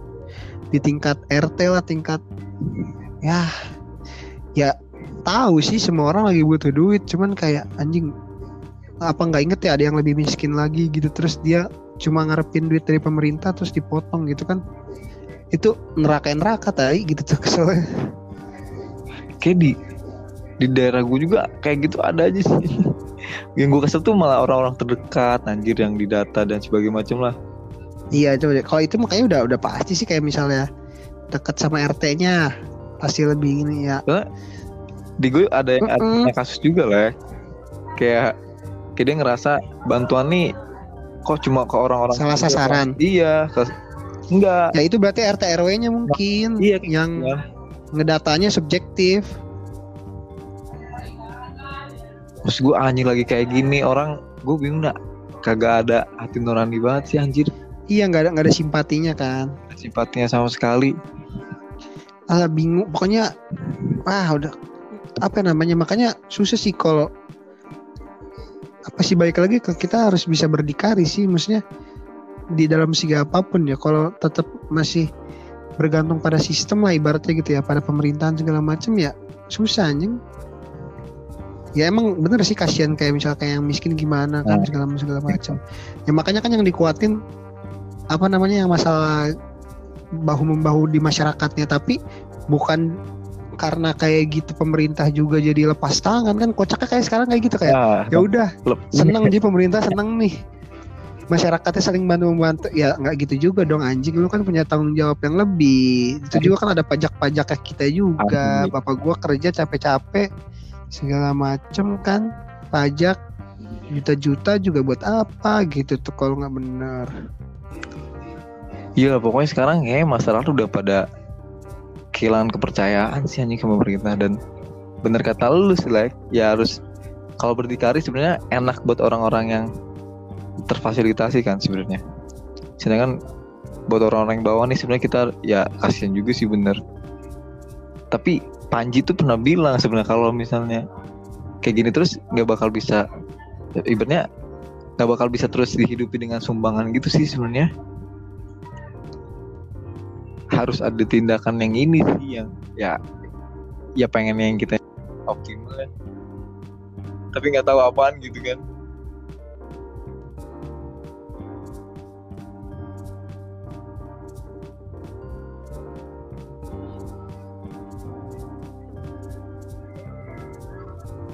Di tingkat RT lah tingkat ya ya tahu sih semua orang lagi butuh duit. Cuman kayak anjing apa nggak inget ya ada yang lebih miskin lagi gitu. Terus dia cuma ngarepin duit dari pemerintah terus dipotong gitu kan. Itu neraka neraka tadi gitu tuh keselnya. Kayak di di daerah gue juga kayak gitu ada aja sih *laughs* yang gue kesel tuh malah orang-orang terdekat anjir yang didata dan sebagainya macam lah Iya coba deh. Kalau itu makanya udah udah pasti sih kayak misalnya dekat sama RT-nya pasti lebih ini ya. di gue ada yang Mm-mm. ada kasus juga lah ya. kayak kayak dia ngerasa bantuan nih kok cuma ke orang-orang Salah sasaran. iya ke, enggak Ya itu berarti RT RW-nya mungkin iya yang iya. ngedatanya subjektif. Terus gue anjing lagi kayak gini orang gue bingung dah kagak ada hati nurani banget sih anjir Iya nggak ada nggak ada simpatinya kan. sifatnya sama sekali Alah bingung. Pokoknya wah udah apa namanya makanya susah sih kalau apa sih balik lagi ke kita harus bisa berdikari sih maksudnya di dalam segi apa pun ya kalau tetap masih bergantung pada sistem lah ibaratnya gitu ya pada pemerintahan segala macam ya susah anjing ya emang bener sih kasihan kayak misal kayak yang miskin gimana kan Nah. segala segala macam. Ya makanya kan yang dikuatin apa namanya yang masalah bahu membahu di masyarakatnya tapi bukan karena kayak gitu pemerintah juga jadi lepas tangan kan kocaknya kayak sekarang kayak gitu kayak ya, ya udah seneng *laughs* jadi pemerintah seneng nih. Masyarakatnya saling bantu membantu. Ya nggak gitu juga dong anjing. Lu kan punya tanggung jawab yang lebih. Itu juga kan ada pajak-pajak kita juga. Bapak gua kerja capek-capek segala macem kan pajak juta-juta juga buat apa gitu tuh kalau nggak bener. Iya pokoknya sekarang kayak masyarakat udah pada kehilangan kepercayaan sih anjing ke pemerintah. Dan bener kata lu sih like ya harus kalau berdikari sebenarnya enak buat orang-orang yang terfasilitasi kan sebenarnya. Sedangkan buat orang-orang yang bawah nih sebenarnya kita ya kasihan juga sih bener tapi Panji tuh pernah bilang sebenarnya kalau misalnya kayak gini terus nggak bakal bisa ibaratnya nggak bakal bisa terus dihidupi dengan sumbangan gitu sih sebenarnya. Harus ada tindakan yang ini sih yang ya ya pengen yang kita optimal. Tapi nggak tahu apaan gitu kan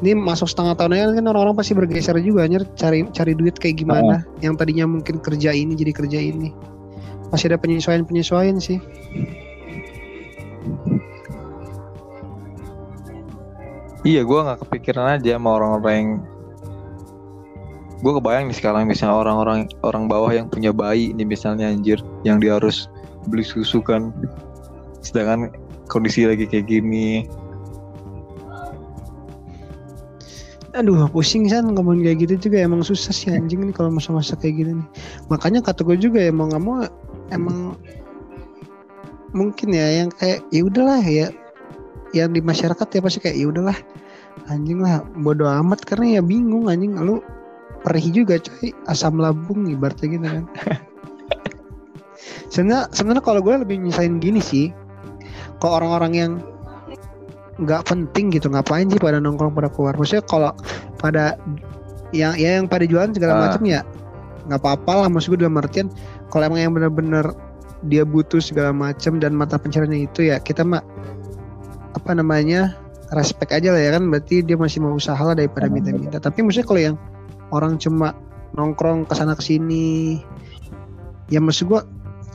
ini masuk setengah tahun aja kan orang-orang pasti bergeser juga anjir. Cari cari duit kayak gimana. Yang tadinya mungkin kerja ini jadi kerja ini. Masih ada penyesuaian penyesuaian sih. Iya, gue nggak kepikiran aja sama orang-orang yang gue kebayang nih sekarang misalnya orang-orang orang bawah yang punya bayi nih misalnya anjir yang dia harus beli susu kan. Sedangkan kondisi lagi kayak gini aduh pusing kan ngomong kayak gitu juga emang susah sih anjing nih kalau masa-masa kayak gini nih. Makanya kata gue juga ya mau nggak mau emang mungkin ya yang kayak ya udahlah ya yang di masyarakat ya pasti kayak ya udahlah. Anjing lah bodo amat karena ya bingung anjing lu perih juga coy asam lambung ibaratnya gitu kan. *laughs* Sebenarnya sebenarnya kalau gue lebih nyesain gini sih ke orang-orang yang nggak penting gitu ngapain sih pada nongkrong pada keluar? Maksudnya kalau pada yang ya yang pada jualan segala Ah. macam ya nggak apa-apa lah maksud gue dalam artian kalau emang yang benar-benar dia butuh segala macam dan mata pencariannya itu ya kita mah apa namanya respect aja lah ya kan berarti dia masih mau usaha lah daripada Ah, minta-minta. Tapi maksudnya kalau yang orang cuma nongkrong ke sana ke sini ya maksud gua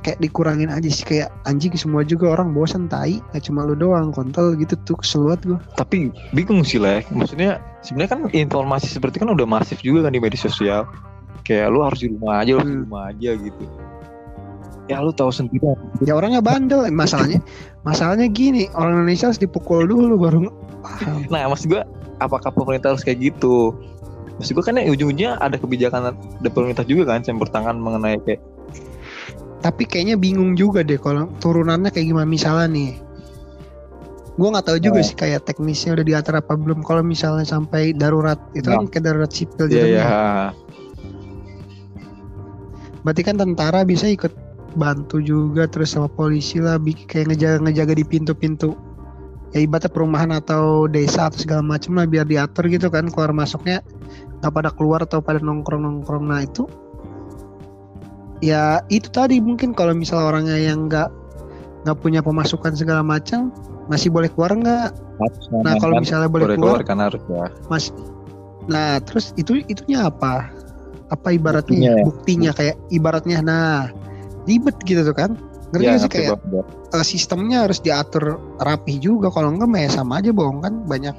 kayak dikurangin aja sih kayak anjing semua juga orang bosan tai. Nggak cuma lu doang kontol gitu tuh kesel banget gua. Tapi bingung sih lah maksudnya sebenarnya kan informasi seperti kan udah masif juga kan di media sosial. Kayak lu harus di rumah aja lu harus di Hmm. rumah aja gitu. Ya lu tahu sendiri. Ya orangnya bandel. Masalahnya masalahnya gini orang Indonesia harus dipukul dulu baru paham. Nah maksud gua apakah pemerintah harus kayak gitu? Maksud gua kan ya ujung-ujungnya ada kebijakan dari pemerintah juga kan yang bertangan mengenai kayak tapi kayaknya bingung juga deh kalau turunannya kayak gimana. Misalnya nih gua nggak tahu juga Oh. sih kayak teknisnya udah diatur apa belum. Kalau misalnya sampai darurat itu kan kayak darurat sipil ya jadinya. ya. Berarti kan tentara bisa ikut bantu juga terus sama polisi lah kayak ngejaga ngejaga di pintu-pintu. Ya ibaratnya perumahan atau desa atau segala macam lah biar diatur gitu kan keluar masuknya nggak pada keluar atau pada nongkrong nongkrong nah itu ya itu tadi mungkin kalau misal orangnya yang nggak nggak punya pemasukan segala macam masih boleh keluar nggak? Nah kalau kan misalnya boleh boleh keluar keluar kan harus ya. mas nah terus itu itunya apa? Apa ibaratnya? Buktinya. Ya. buktinya kayak ibaratnya nah ribet gitu tuh kan? Ngerti ya sih kayak gua. eh, sistemnya harus diatur rapi juga. Kalau enggak mah ya sama aja bohong kan? Banyak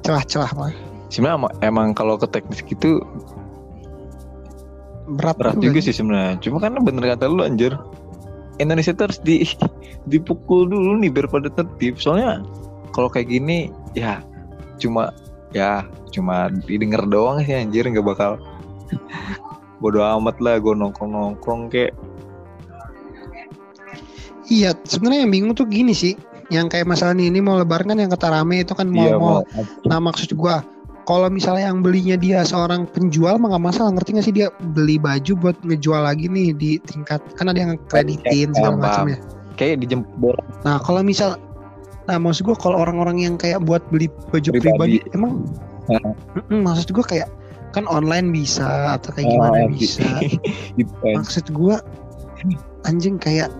celah-celah mah sebenarnya emang kalau ke teknis gitu berat, berat juga sih. sebenarnya. Cuma kan bener kata lu anjir. Indonesia tuh harus di *laughs* dipukul dulu nih biar pada tertib. Soalnya kalau kayak gini ya cuma ya cuma didengar doang sih anjir. Nggak bakal *laughs* bodo amat lah gue nongkrong nongkrong kayak. Iya sebenarnya yang bingung tuh gini sih. Yang kayak masalah ini mau lebaran kan yang kata rame itu kan mau iya mau. Nah maksud gua kalau misalnya yang belinya dia seorang penjual mah nggak masalah ngerti gak sih dia beli baju buat ngejual lagi nih di tingkat kan ada yang kreditin segala macam ya kayak dijemput Nah kalau misal, nah maksud gue kalau orang-orang yang kayak buat beli baju Pribadi. pribadi, emang, Nah. Maksud gue kayak kan online bisa atau kayak gimana Ah, bisa. *laughs* gitu. Maksud gue anjing kayak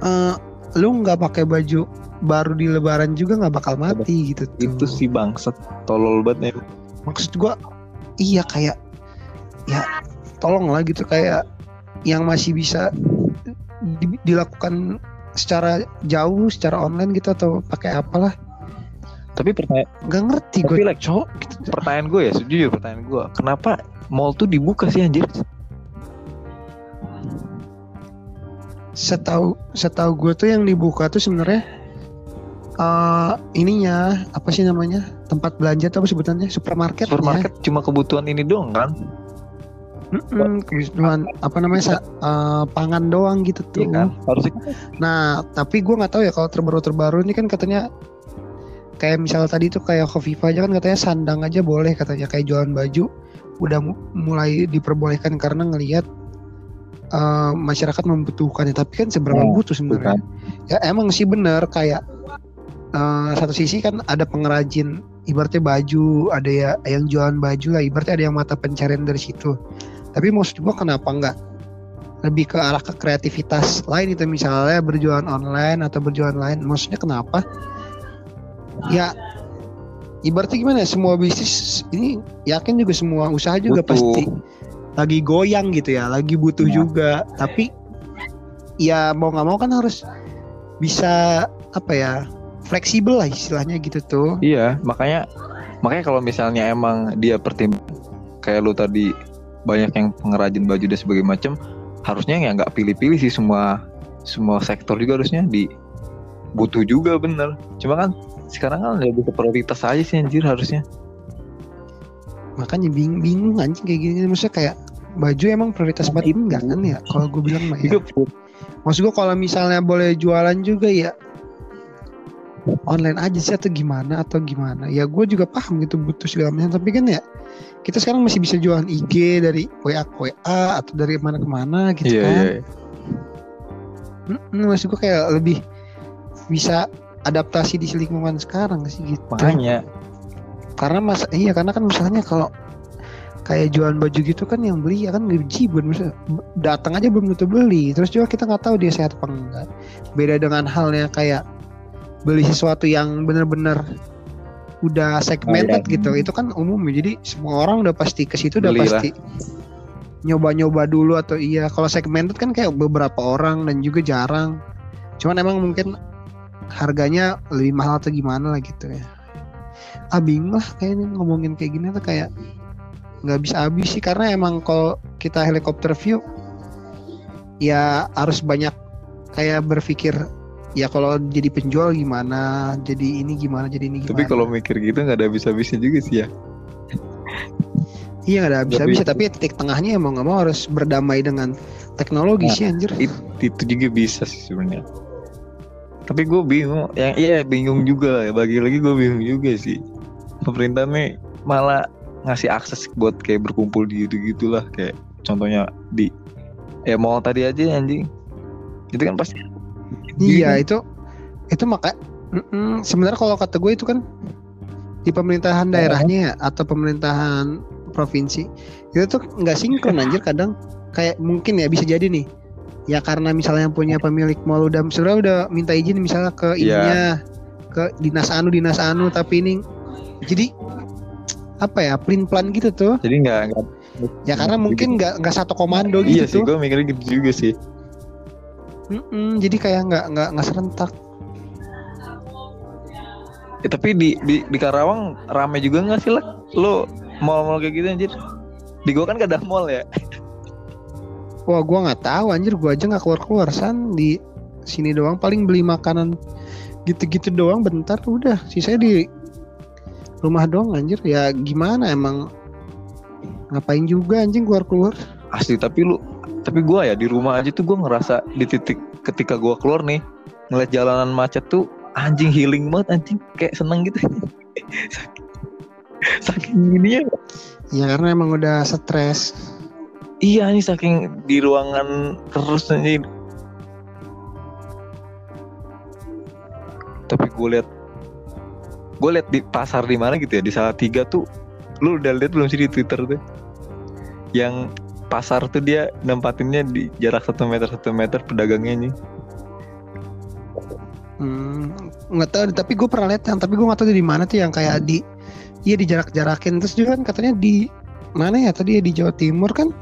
eh lu nggak pakai baju baru di Lebaran juga nggak bakal mati gitu tuh. itu sih bangsat. Tolol banget ya. Maksud gue iya kayak ya tolong lah gitu kayak yang masih bisa di- dilakukan secara jauh, secara online gitu atau pakai apalah. Tapi pertanyaan nggak ngerti gue like cowok pertanyaan gue ya jujur pertanyaan gue kenapa mall tuh dibuka sih anjir? Setahu setahu gue tuh yang dibuka tuh sebenarnya eh ininya apa sih namanya? Tempat belanja tuh apa sebutannya? Supermarket supermarket cuma kebutuhan ini doang kan? Kebutuhan apa namanya eh, pangan doang gitu tuh. Iya kan? Harusnya nah tapi gue nggak tahu ya kalau terbaru terbaru ini kan katanya kayak misalnya tadi tuh kayak Kofifa aja kan katanya sandang aja boleh katanya kayak jualan baju udah mu- mulai diperbolehkan karena ngelihat eh, masyarakat membutuhkannya. Tapi kan seberapa Nah, butuh sebenarnya? ya emang sih bener kayak eh, satu sisi kan ada pengrajin ibaratnya baju ada ya yang jualan baju lah ibaratnya ada yang mata pencarian dari situ. Tapi maksud gua kenapa enggak lebih ke arah ke kreativitas lain itu misalnya berjualan online atau berjualan lain. Maksudnya kenapa? Ya ibaratnya gimana ya, semua bisnis ini yakin juga semua usaha juga Butuh. pasti lagi goyang gitu ya lagi butuh Nah. juga. Tapi ya mau nggak mau kan harus bisa apa ya fleksibel lah istilahnya gitu tuh. Iya, makanya makanya kalau misalnya emang dia pertimbang kayak lu tadi banyak yang pengrajin baju dan sebagainya macam, harusnya ya nggak pilih-pilih sih semua semua sektor juga harusnya di butuh juga bener. Cuma kan sekarang kan lebih ke prioritas aja sih anjir harusnya. makanya bingung bingung anjing kayak gini. Maksudnya kayak baju emang prioritas banget enggak kan ya? Kalau gue bilang mah ya. Itu maksud gue kalau misalnya boleh jualan juga ya online aja sih atau gimana atau gimana. Ya gue juga paham gitu butuh segala macam tapi kan ya kita sekarang masih bisa jualan IG dari WA ke WA atau dari mana ke mana gitu iya, kan. iya. Mm-mm, maksud gue kayak lebih bisa adaptasi di lingkungan sekarang sih gitu. Makanya. Karena mas iya karena kan misalnya kalau kayak jualan baju gitu kan yang beli ya kan misalnya datang aja belum tentu beli. Terus juga kita nggak tahu dia sehat apa enggak. Beda dengan halnya kayak beli sesuatu yang benar-benar udah segmented gitu itu kan umum ya. Jadi semua orang udah pasti ke situ udah pasti nyoba-nyoba dulu atau iya. Kalau segmented kan kayak beberapa orang dan juga jarang. Cuman emang mungkin harganya lebih mahal atau gimana lah gitu ya. Ah bingung lah kayaknya ngomongin kayak gini tuh kayak nggak bisa habis sih. Karena emang kalau kita helikopter view ya harus banyak kayak berpikir ya kalau jadi penjual gimana jadi ini gimana jadi ini gimana tapi kalau mikir gitu nggak ada habis-habisnya juga sih ya. iya nggak ada habis-habis Lebih- tapi titik tengahnya emang nggak mau harus berdamai dengan teknologi Nah, sih anjir It, itu juga bisa sih sebenarnya. Tapi gue bingung, yang iya bingung juga ya. Bagi lagi gue bingung juga sih. Pemerintah nih malah ngasih akses buat kayak berkumpul di gitu gitulah kayak contohnya di ya mall tadi aja anjing. Itu kan pasti. Iya itu itu maka Mm-mm. sebenarnya kalau kata gue itu kan di pemerintahan daerahnya ya, atau pemerintahan provinsi itu tuh nggak sinkron anjir kadang kayak mungkin ya bisa jadi nih ya karena misalnya punya pemilik mall udah sebenarnya udah minta izin misalnya ke Iya. ininya ke dinas anu dinas anu tapi ini jadi apa ya plan plan gitu tuh Jadi nggak ya karena mungkin nggak nggak satu komando Iya gitu sih, gue mikirnya gitu juga sih. Mm-mm, jadi kayak nggak nggak nggak serentak. Ya, tapi di, di di Karawang rame juga nggak sih lah? Lo mall-mall kayak gitu anjir? Di gua kan gak ada mall ya. *laughs* Wah gua nggak tahu anjir. Gua aja nggak keluar keluar san di sini doang. Paling beli makanan gitu-gitu doang bentar udah. Sisanya di rumah doang anjir. Ya gimana emang? Ngapain juga anjing keluar keluar Asli tapi lu tapi gua ya di rumah aja tuh gua ngerasa di titik ketika gua keluar nih ngeliat jalanan macet tuh anjing healing banget anjing kayak seneng gitu. *laughs* saking, saking ini ya. ya karena emang udah stres Iya nih saking di ruangan terus anjing. Tapi gue lihat gue lihat di pasar di mana gitu ya di salah tiga tuh lu udah lihat belum sih di Twitter tuh yang pasar tuh dia nempatinnya di jarak satu meter satu meter pedagangnya nih Hmm, nggak tahu tapi gue pernah lihat yang tapi gue nggak tahu di mana tuh yang kayak di iya di jarak jarakin terus juga kan katanya di mana ya? Tadi ya di Jawa Timur kan?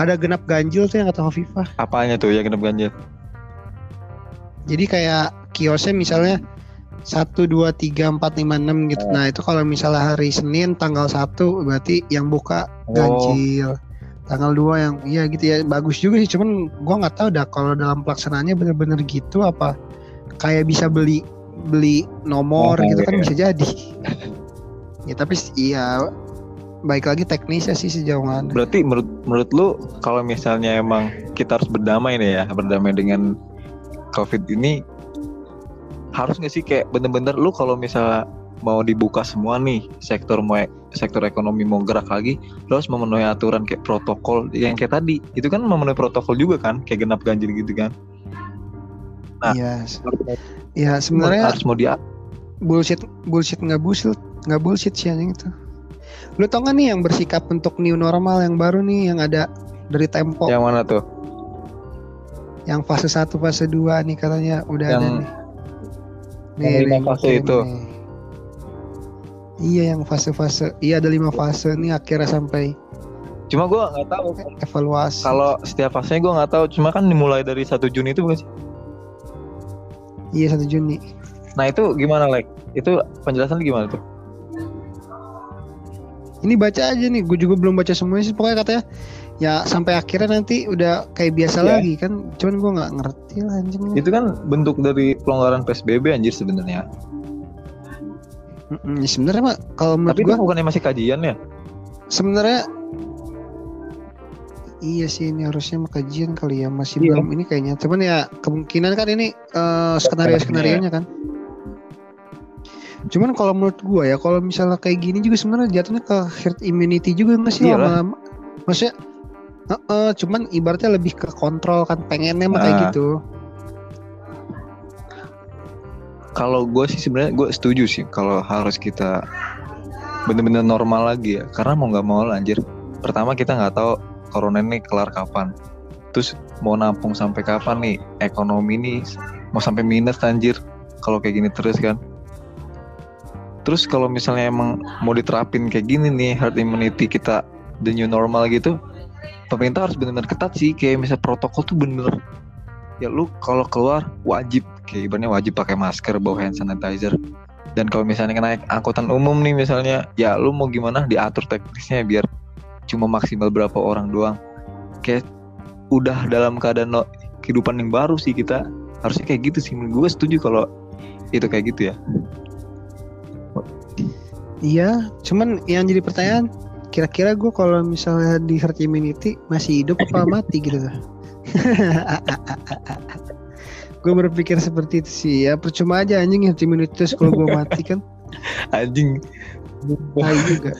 Ada genap ganjil tuh yang kata Hovifah. Apanya tuh yang genap ganjil? Jadi kayak kiosnya misalnya satu dua tiga empat lima enam gitu. Nah itu kalau misalnya hari Senin tanggal 1 berarti yang buka Oh. Tanggal 2 yang iya gitu ya bagus juga sih. Cuman gua nggak tahu dah kalau dalam pelaksanaannya bener-bener gitu apa kayak bisa beli beli nomor Oh, gitu kan iya. bisa jadi. *laughs* ya tapi iya baik lagi teknisnya sih sejauh mana. berarti menurut menurut lu kalau misalnya emang kita harus berdamai nih ya berdamai dengan covid ini harus nggak sih kayak bener-bener lu kalau misalnya mau dibuka semua nih sektor mau sektor ekonomi mau gerak lagi harus memenuhi aturan kayak protokol yang kayak tadi itu kan memenuhi protokol juga kan kayak genap ganjil gitu kan Nah. Iya. Ya sebenarnya harus mau di bullshit bullshit nggak bullshit nggak bullshit sih anjing itu lu tau gak nih yang bersikap untuk new normal yang baru nih yang ada dari Tempo yang mana tuh yang fase 1 fase 2 nih katanya udah ada Yang- nih yang lima fase itu. nih. Iya yang fase-fase. Iya ada lima fase nih akhirnya sampai Cuma gue nggak tahu evaluasi. kalau setiap fasenya gue nggak tahu. Cuma kan dimulai dari 1 Juni itu bukan sih? Iya satu Juni. Nah itu gimana like? Itu penjelasan gimana tuh? Ini baca aja nih, gue juga belum baca semuanya sih. Pokoknya katanya ya sampai akhirnya nanti udah kayak biasa Iya. lagi kan. Cuman gue nggak ngerti lah anjing. Itu kan bentuk dari pelonggaran PSBB anjir sebenarnya. Mm-mm, ya sebenarnya mah kalau menurut Tapi gue itu bukannya masih kajian ya? sebenarnya iya sih ini harusnya mah kajian kali ya masih Iya. belum ini kayaknya. Cuman ya kemungkinan kan ini skenario skenario nya kan. Cuman kalau menurut gua ya kalau misalnya kayak gini juga sebenarnya jatuhnya ke herd immunity juga nggak sih lama-lama. Maksudnya Heeh, cuman ibaratnya lebih ke kontrol kan pengennya mah kayak Ah. gitu. Kalau gue sih sebenarnya gue setuju sih kalau harus kita bener-bener normal lagi ya. Karena mau nggak mau anjir. Pertama kita nggak tahu corona ini kelar kapan. Terus mau nampung sampai kapan nih ekonomi nih mau sampai minus anjir kalau kayak gini terus kan. Terus kalau misalnya emang mau diterapin kayak gini nih herd immunity kita the new normal gitu, pemerintah harus benar-benar ketat sih kayak misal protokol tuh bener ya lu kalau keluar wajib kayak ibaratnya wajib pakai masker bawa hand sanitizer. Dan kalau misalnya naik angkutan umum nih misalnya ya lu mau gimana? Diatur teknisnya biar cuma maksimal berapa orang doang. Kayak udah dalam keadaan no- kehidupan yang baru sih kita harusnya kayak gitu sih. Gue setuju kalau itu kayak gitu ya. Iya, cuman yang jadi pertanyaan kira-kira gue kalau misalnya di herd immunity masih hidup apa mati gitu. *laughs* *laughs* gue berpikir seperti itu sih ya percuma aja anjing immunity terus kalau gue *laughs* mati kan anjing tai juga.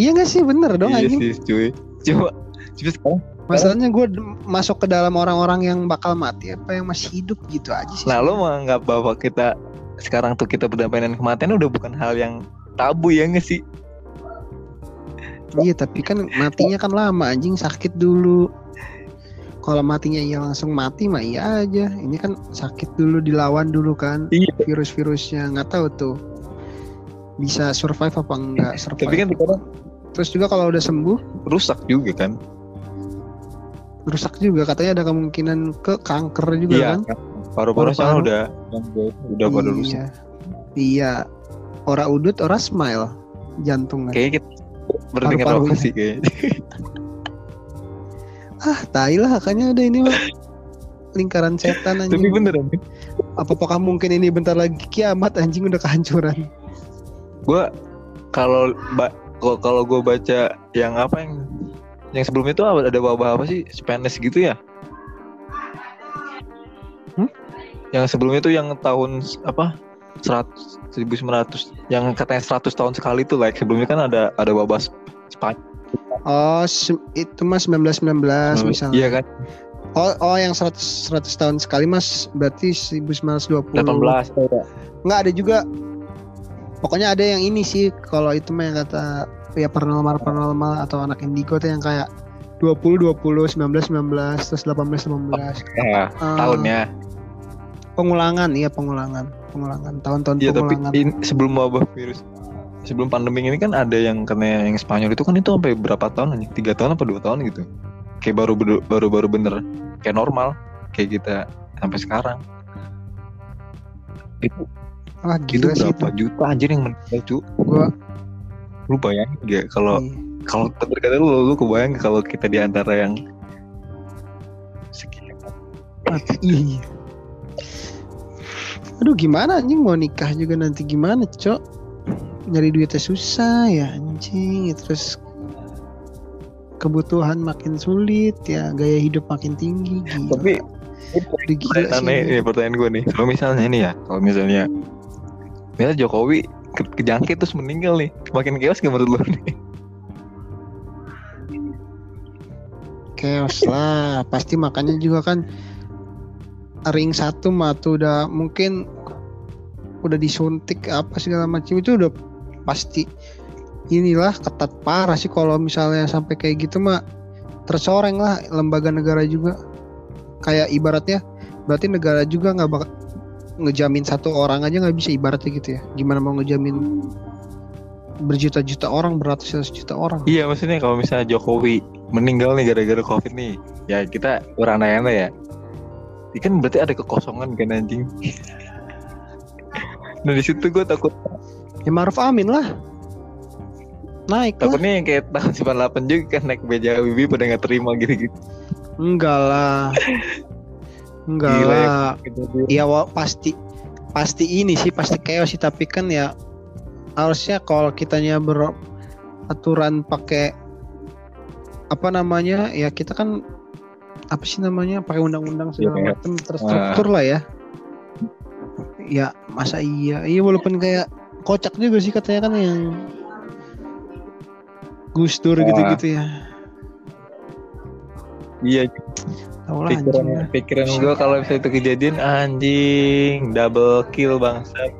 Iya gak sih bener dong iya anjing. sih cuy coba coba sekarang Masalahnya gue masuk ke dalam orang-orang yang bakal mati apa yang masih hidup gitu aja sih. Nah lo menganggap bahwa kita sekarang tuh kita berdampingan kematian udah bukan hal yang tabu ya nggak sih? Iya tapi kan matinya kan lama anjing sakit dulu. Kalau matinya iya langsung mati mah iya aja. Ini kan sakit dulu dilawan dulu kan Iya. virus-virusnya nggak tahu tuh bisa survive apa enggak *laughs* survive. Tapi kan sekarang Terus juga kalau udah sembuh rusak juga kan? rusak juga katanya ada kemungkinan ke kanker juga Iya. kan. Paru-paru sekarang Paru-paru. udah udah pada rusak. iya. Iya. Ora udut, ora smile jantung kan. Kayaknya kita Paru-parunya. ngerokok sih kayaknya. *laughs* Ah, tai lah kayaknya ada ini mah lingkaran setan Tapi anjing. bener anjing. Apakah mungkin ini bentar lagi kiamat anjing udah kehancuran. Gue kalau kalau- gue baca yang apa yang yang sebelum itu ada wabah apa sih Spanish gitu ya? Hmm? Yang sebelumnya itu yang tahun apa 100 1900 yang katanya 100 tahun sekali tuh like sebelumnya kan ada ada wabah Sp- Spanyol Oh, itu mas 1919 misalnya. Iya kan? Oh, oh yang 100 100 tahun sekali Mas berarti 1920. 18 Enggak ada juga Pokoknya ada yang ini sih kalau itu mah yang kata ya paranormal paranormal atau anak indigo tuh yang kayak 20 20 19 19 terus 18 18. ya, Eh, tahunnya. Pengulangan iya pengulangan. Pengulangan tahun-tahun Iya tapi pengulangan. in- sebelum wabah virus sebelum pandemi ini kan ada yang kena yang Spanyol itu kan itu sampai berapa tahun aja? Tiga tahun apa dua tahun gitu? Kayak baru baru baru, bener kayak normal kayak kita sampai sekarang. Itu Wah itu gila sih berapa itu. juta anjir yang meninggal cu? Gua Lu bayangin gak kalau iya. kalau terkadang lu lu kebayang kalau kita di antara yang sekian. Iya. Aduh gimana anjing mau nikah juga nanti gimana cok Nyari duitnya susah ya anjing Terus Kebutuhan makin sulit ya Gaya hidup makin tinggi gila. Tapi Udah gila sih aneh ini. pertanyaan gue nih kalau misalnya ini ya kalau misalnya misalnya Jokowi ke kejangkit terus meninggal nih makin chaos gak menurut lu nih Chaos lah Pasti makanya juga kan Ring satu mah tuh udah mungkin Udah disuntik apa segala macam itu udah pasti inilah ketat parah sih kalau misalnya sampai kayak gitu mah tercoreng lah lembaga negara juga kayak ibaratnya berarti negara juga nggak bakal ngejamin satu orang aja nggak bisa ibaratnya gitu ya gimana mau ngejamin berjuta-juta orang beratus-ratus juta orang Iya maksudnya kalau misalnya Jokowi meninggal nih gara-gara covid nih, ya kita berandai-andai ya. Ini kan berarti ada kekosongan kan anjing. *laughs* nah di situ gue takut ya Maruf Amin lah. Naik takutnya yang kayak tahun 98 juga kan naik beja Wibi pada nggak terima gitu-gitu. enggak lah. Enggak Gila ya. lah. ya wa- pasti pasti ini sih pasti chaos sih tapi kan ya harusnya kalau kitanya beraturan pakai apa namanya ya kita kan apa sih namanya pakai undang-undang segala Iya, macam terstruktur lah ya. Ya masa iya? Iya walaupun kayak kocak juga sih katanya kan yang Gus Dur Wah. gitu-gitu ya Iya, tahu lah pikiran anjing lah. pikiran gue kalau misalnya itu kejadian anjing double kill bangsat.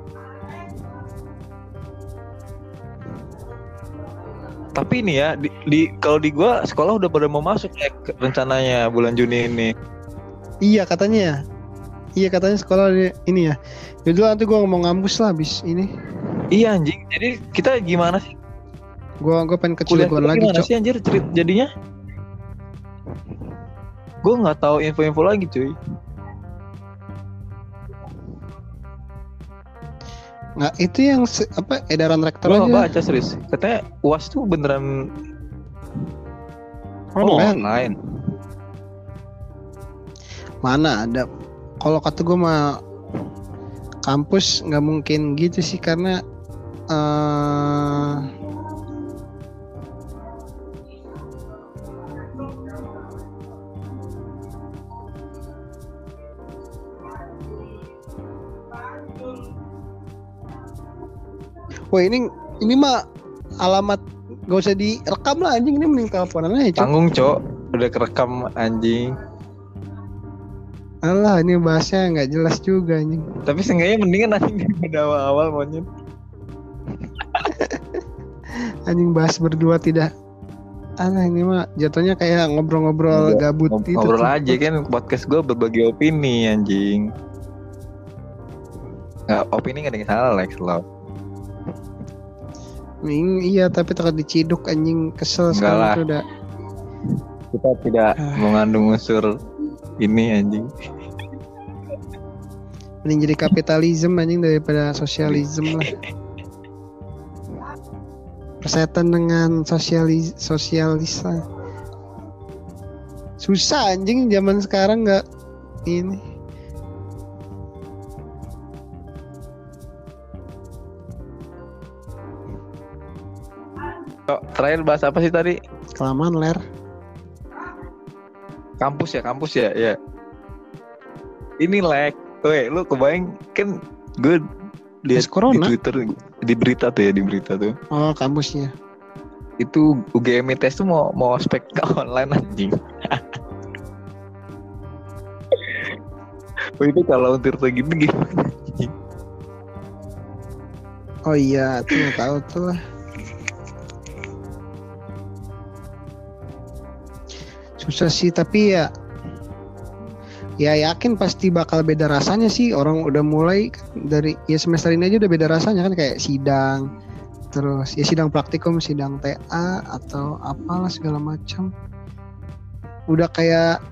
Tapi ini ya di, di kalau di gua sekolah udah pada mau masuk ya rencananya bulan Juni ini. Iya katanya ya. Iya katanya sekolah ini ya. Jadi nanti gua mau ngambus lah abis ini. Iya anjing. Jadi kita gimana sih Gua gua pengen ke Cilegon lagi, gimana Cok. sih anjir cerit jadinya? Gue nggak tahu info-info lagi cuy. Nah, itu yang se- apa edaran rektor Gue aja. baca serius. Katanya uas tuh beneran Oh, oh, online. online. Mana ada kalau kata gua mah kampus nggak mungkin gitu sih karena eh Wah ini ini mah alamat gak usah direkam lah anjing ini mending teleponan aja Cok. Tanggung cok. Udah kerekam anjing. Alah ini bahasnya nggak jelas juga anjing. Tapi seenggaknya mendingan anjing *laughs* daripada awal-awal monyet. Anjing bahas berdua tidak. Alah ini mah jatuhnya kayak ngobrol-ngobrol Ngobrol- gabut Ngob- gitu. Ngobrol aja kan podcast gue berbagi opini anjing. Nggak, opini gak ada yang salah Lex lo. Iya tapi takut diciduk anjing kesel Enggak sekarang lah. udah. Kita tidak *sighs* mengandung unsur ini anjing. Mending jadi kapitalisme anjing daripada sosialisme lah. *laughs* Persetan dengan sosialis sosialis lah. Susah anjing zaman sekarang nggak ini. Oh, terakhir bahas apa sih tadi? Kelamaan ler. Kampus ya, kampus ya, ya. Ini Lex. Weh, lu kebayang kan gue lihat corona. di Twitter di berita tuh ya di berita tuh Oh kampusnya. itu UGM ITS tuh mau mau ospek ke *laughs* online anjing. oh itu kalau untuk gitu gimana? Oh iya, tuh tahu tuh lah. Susah sih tapi ya ya yakin pasti bakal beda rasanya sih. Orang udah mulai dari ya semester ini aja udah beda rasanya kan. Kayak sidang terus ya sidang praktikum sidang TA atau apalah segala macam. Udah kayak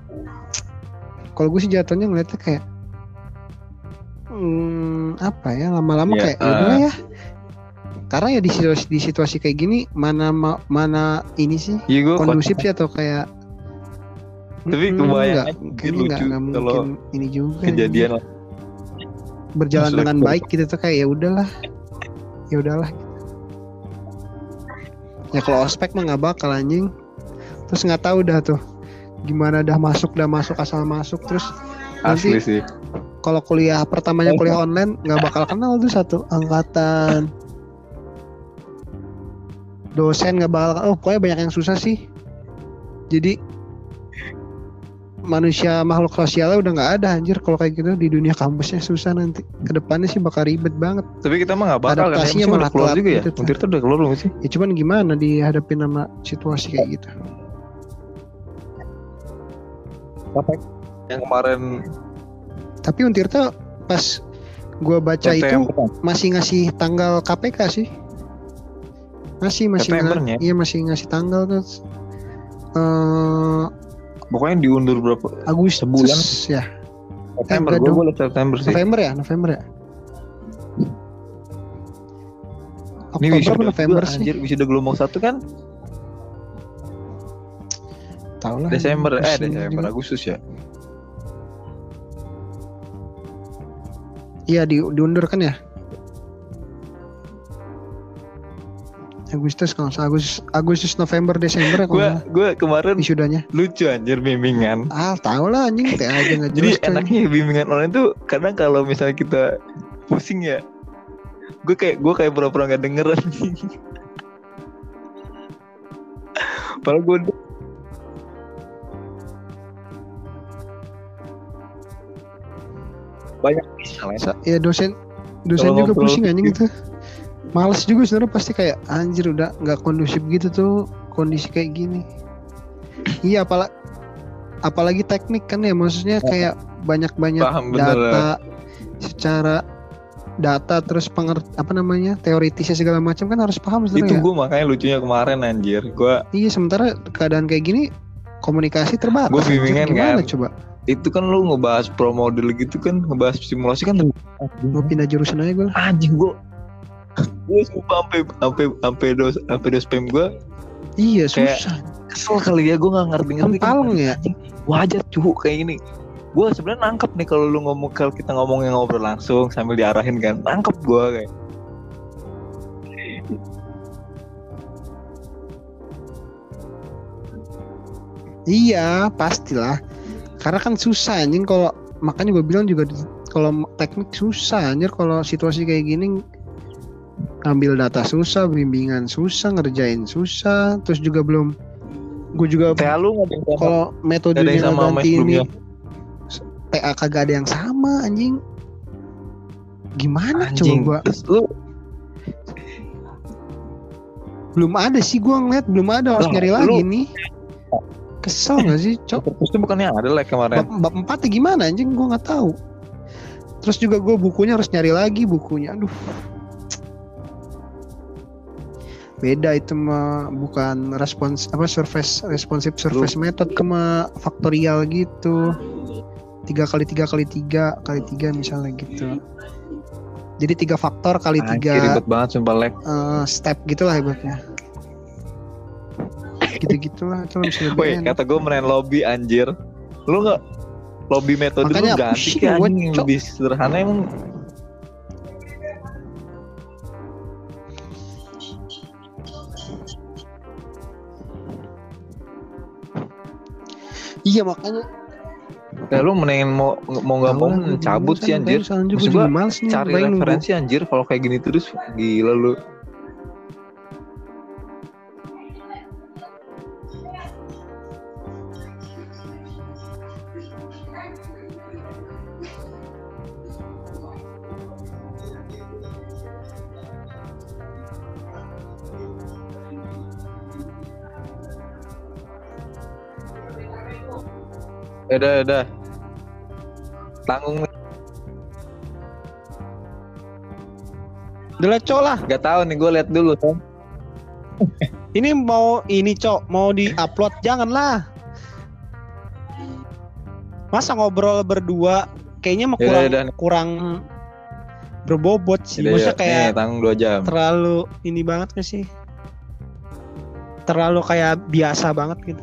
kalau gue sih jatuhnya ngeliatnya kayak hmm, apa ya lama-lama Ya, kayak ya udahlah ya. Karena ya di situasi, di situasi kayak gini mana ma- mana ini sih Iya kondusif sih atau kayak Tapi kebayang kayaknya nggak- lucu nggak kalau mungkin ini juga kejadian lah. berjalan Masuk dengan baik gitu tuh kayak ya udahlah. Ya udahlah. Ya kalau ospek mah nggak bakal anjing. Terus nggak tahu dah tuh. Gimana dah masuk dah masuk asal masuk. Terus asli nanti sih. kalau kuliah pertamanya kuliah online nggak bakal kenal tuh satu angkatan. Dosen nggak bakal oh pokoknya banyak yang susah sih. Jadi manusia makhluk sosialnya udah nggak ada anjir kalau kayak gitu di dunia kampusnya susah nanti ke depannya sih bakal ribet banget Tapi kita mah nggak bakal kan. Adaptasinya Emang malah udah keluar juga ya. gitu tuh. Untir tuh udah keluar belum sih? ya cuman gimana dihadapin sama situasi kayak gitu Yang kemarin tapi Untirta pas gua baca foto itu masih ngasih tanggal KPK sih Masih masih Septembernya. Iya masih ngasih tanggal tuh. Eh Pokoknya diundur berapa? Agustus Sebulan. ya. September. Gue boleh September sih. November ya, November ya. Ini Oktober wisuda apa November sih? Anjir, wisuda gelombang satu kan Tahu lah. Desember. Eh Desember juga. Agustus ya. Iya di, diundur kan ya? Agustus kalau salah, Agustus, Agustus November Desember Gue salah gue kemarin wisudanya. lucu anjir bimbingan. Ah tahu lah anjing teh aja nggak *laughs* Jadi enaknya bimbingan online tuh kadang kalau misalnya kita pusing ya, gue kayak gue kayak pura-pura nggak denger *laughs* anjing. Padahal gue banyak misalnya. Sa- ya dosen dosen Kalau juga pusing anjing gitu. itu. Males juga sebenarnya pasti kayak anjir udah nggak kondusif gitu tuh kondisi kayak gini. *clears throat* Iya apalagi apalagi teknik kan ya maksudnya kayak banyak-banyak Paham, bener. data secara data terus penger apa namanya teoritisnya segala macam kan harus paham Itu sebenarnya. gue makanya lucunya kemarin anjir. Gue Iya sementara keadaan kayak gini komunikasi terbatas. Gua anjir. bimbingan Gimana kan. coba? itu kan lu ngebahas pro model gitu kan, ngebahas simulasi kan Mau pindah jurusan aja gue. anjing gue gue sumpah sampai sampai sampai dos sampai dos pem gue Iya Kayak- susah. kesel kali ya gue nggak ngerti ngerti Kempaleng ya. wajar cuy kayak gini gue sebenarnya nangkep nih kalau lu ngomong kalau kita ngomong yang ngobrol langsung sambil diarahin kan nangkep gue kayak Iya, pastilah. Karena kan susah anjing kalau makanya gue bilang juga kalau teknik susah anjir kalau situasi kayak gini ngambil data susah, bimbingan susah, ngerjain susah, terus juga belum. Gue juga TA lu kalau metodenya yang sama ganti ini TA kagak ada yang sama anjing. Gimana anjing. coba? terus lu Belum ada sih gua ngeliat, belum ada harus Lah, nyari lu- lagi nih. Kesel gak sih, Cok? terus itu bukannya ada like kemarin. Bab, bab 4 ya gimana anjing? Gua nggak tahu. Terus juga gue bukunya harus nyari lagi bukunya. Aduh beda itu mah bukan respons apa surface responsive surface method ke mah faktorial gitu. Tiga kali tiga kali tiga kali tiga misalnya gitu. Jadi tiga faktor kali Anjir, tiga ribet banget sumpah like eh, step gitulah hebatnya. Gitu gitulah itu bisa *laughs* lebih Woi, kata gue main lobby anjir. Lu nggak lobby metode Makanya lu ganti yang Cok. lebih sederhana emang iya makanya ya lu mendingan mau mau nggak mau cabut sih anjir. Maksud gua, nih, Cari referensi anjir kalau kayak gini terus gila lu. Udah, udah. Tanggung Udah lah, Cok lah. Gak tahu nih gue lihat dulu kan. *laughs* Ini mau ini cok mau di-upload janganlah. Masa ngobrol berdua kayaknya mah Yaudah, kurang yaudah nih. kurang berbobot sih. Udah, Masa yuk. kayak nih tanggung 2 jam. terlalu ini banget gak sih? Terlalu kayak biasa banget gitu.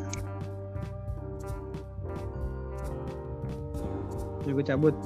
Ya gue cabut.